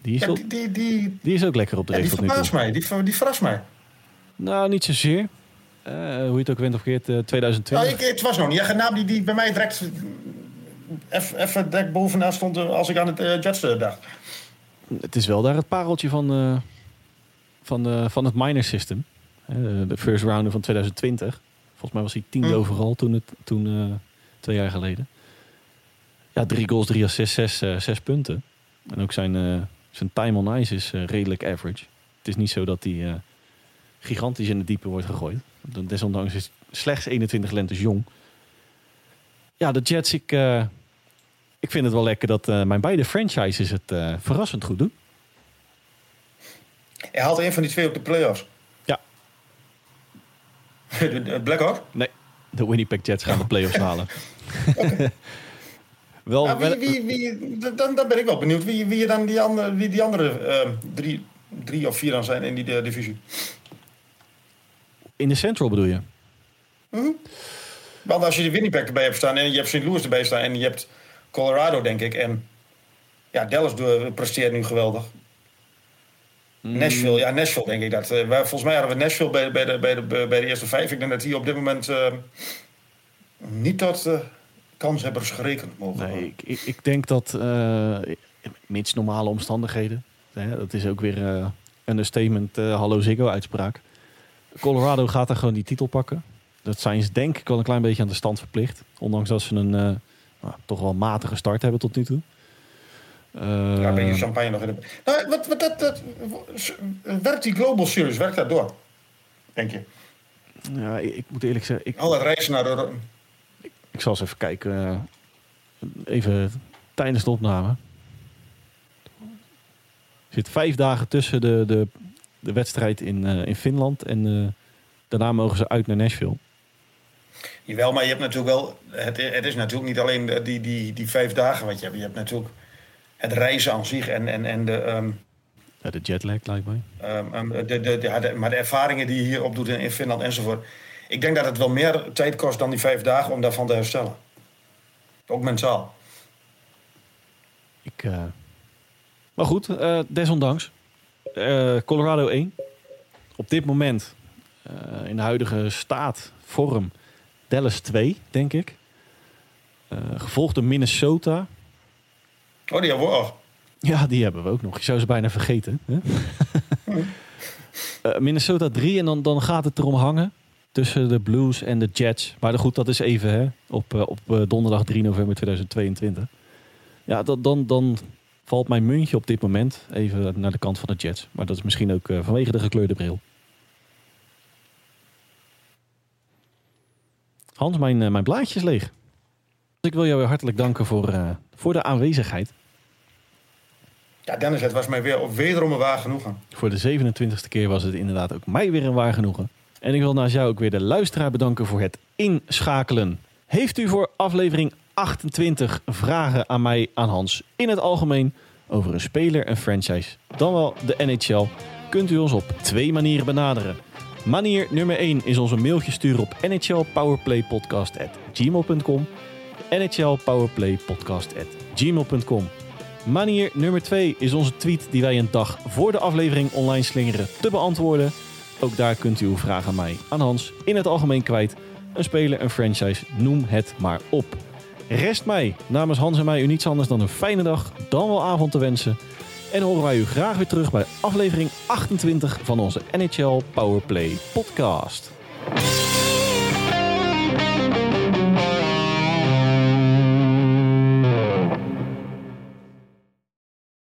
Die is, ja wel- die, die, die, die is ook lekker op de ja, die verbaast mij. Die, die verrast mij. Nou, niet zozeer. Eh, hoe je het ook went of keert, eh, 2020. Nou, ik, het was nog niet echt een naam die, die bij mij direct even direct bovenaan stond eh, als ik aan het eh, Jets eh, dacht. Het is wel daar het pareltje van, eh, van, eh, van het minor system. Eh, de first rounder van 2020. Volgens mij was hij tiende Hm. overal toen, het, toen eh, twee jaar geleden. Ja, drie goals, drie assists, zes, eh, zes punten. En ook zijn, eh, zijn time on ice is redelijk average. Het is niet zo dat hij eh, gigantisch in het diepe wordt gegooid. Desondanks is slechts 21 lentes jong. Ja, de Jets, ik, eh, ik vind het wel lekker dat eh, mijn beide franchises het eh, verrassend goed doen. Hij haalt een van die twee op de playoffs. Blackhawk? Nee, de Winnipeg Jets gaan de playoffs *laughs* halen. *laughs* wel, wie, wel- wie, wie, dan, dan ben ik wel benieuwd wie, wie, dan die, andere, wie die andere eh, drie, drie of vier dan zijn in die eh, divisie. in de Central bedoel je? Want als je de Winnipeg erbij hebt staan en je hebt St. Louis erbij staan en je hebt Colorado, denk ik. En ja, Dallas presteert nu geweldig. Nashville, ja, Nashville denk ik dat. eh, wij- volgens mij hadden we Nashville bij, bij, de, bij, de, bij de eerste vijf. Ik denk dat die op dit moment eh, niet tot uh, kanshebbers gerekend mogen worden. Nee, ik, ik, ik denk dat, eh mits normale omstandigheden, hè, dat is ook weer een understatement, hallo Ziggo uitspraak. Colorado gaat daar gewoon die titel pakken. Dat zijn ze denk ik wel een klein beetje aan de stand verplicht. Ondanks dat ze een nou, toch wel matige start hebben tot nu toe. Ja, een beetje Eh, champagne nog in de... Nou, wat, wat, dat, dat, werkt die Global Series, werkt dat door? Denk je? ja, ik, ik moet eerlijk zeggen, ik, Al reizen naar de... Ik zal eens even kijken. eh, even tijdens de opname. Er zit vijf dagen tussen de, de, de wedstrijd in, eh, in Finland. En eh, daarna mogen ze uit naar Nashville. Jawel, maar je hebt natuurlijk wel... Het, het is natuurlijk niet alleen die, die, die vijf dagen wat je hebt. Je hebt natuurlijk het reizen aan zich en, en, en de... ehm, Ja, de jetlag lijkt mij. ehm, ehm, de, de, de, ja, de- maar de ervaringen die je hier opdoet in, in Finland enzovoort. Ik denk dat het wel meer tijd kost dan die vijf dagen om daarvan te herstellen. Ook mentaal. Ik, eh, Maar goed, eh, desondanks. Eh, Colorado 1. Op dit moment, in de huidige staat, vorm, Dallas 2, denk ik. Gevolgd door Minnesota. Oh, die hebben we ook. Ja, die hebben we ook nog. Je zou ze bijna vergeten. Hè? *laughs* Eh, Minnesota 3 en dan, dan gaat het erom hangen tussen de Blues en de Jets. Maar goed, dat is even hè, op, eh, op eh, donderdag 3 november 2022. Ja, dat, dan, dan valt mijn muntje op dit moment even naar de kant van de Jets. Maar dat is misschien ook vanwege de gekleurde bril. Hans, mijn, mijn blaadje is leeg. Ik wil jou weer hartelijk danken voor, eh, voor de aanwezigheid. Ja, Dennis, het was mij weer wederom een waar genoegen. Voor de 27e keer was het inderdaad ook mij weer een waar genoegen. En ik wil naast jou ook weer de luisteraar bedanken voor het inschakelen. Heeft u voor aflevering 28 vragen aan mij, aan Hans, in het algemeen over een speler en franchise, dan wel de NHL, kunt u ons op twee manieren benaderen. Manier nummer 1 is ons een mailtje sturen op nhlpowerplaypodcast.gmail.com nhlpowerplaypodcast.gmail.com. Manier nummer 2 is onze tweet die wij een dag voor de aflevering online slingeren te beantwoorden. Ook daar kunt u uw vraag aan mij, aan Hans, in het algemeen kwijt. Een speler, een franchise, noem het maar op. Rest mij namens Hans en mij u niets anders dan een fijne dag, dan wel avond te wensen. En horen wij u graag weer terug bij aflevering 28 van onze NHL Powerplay podcast.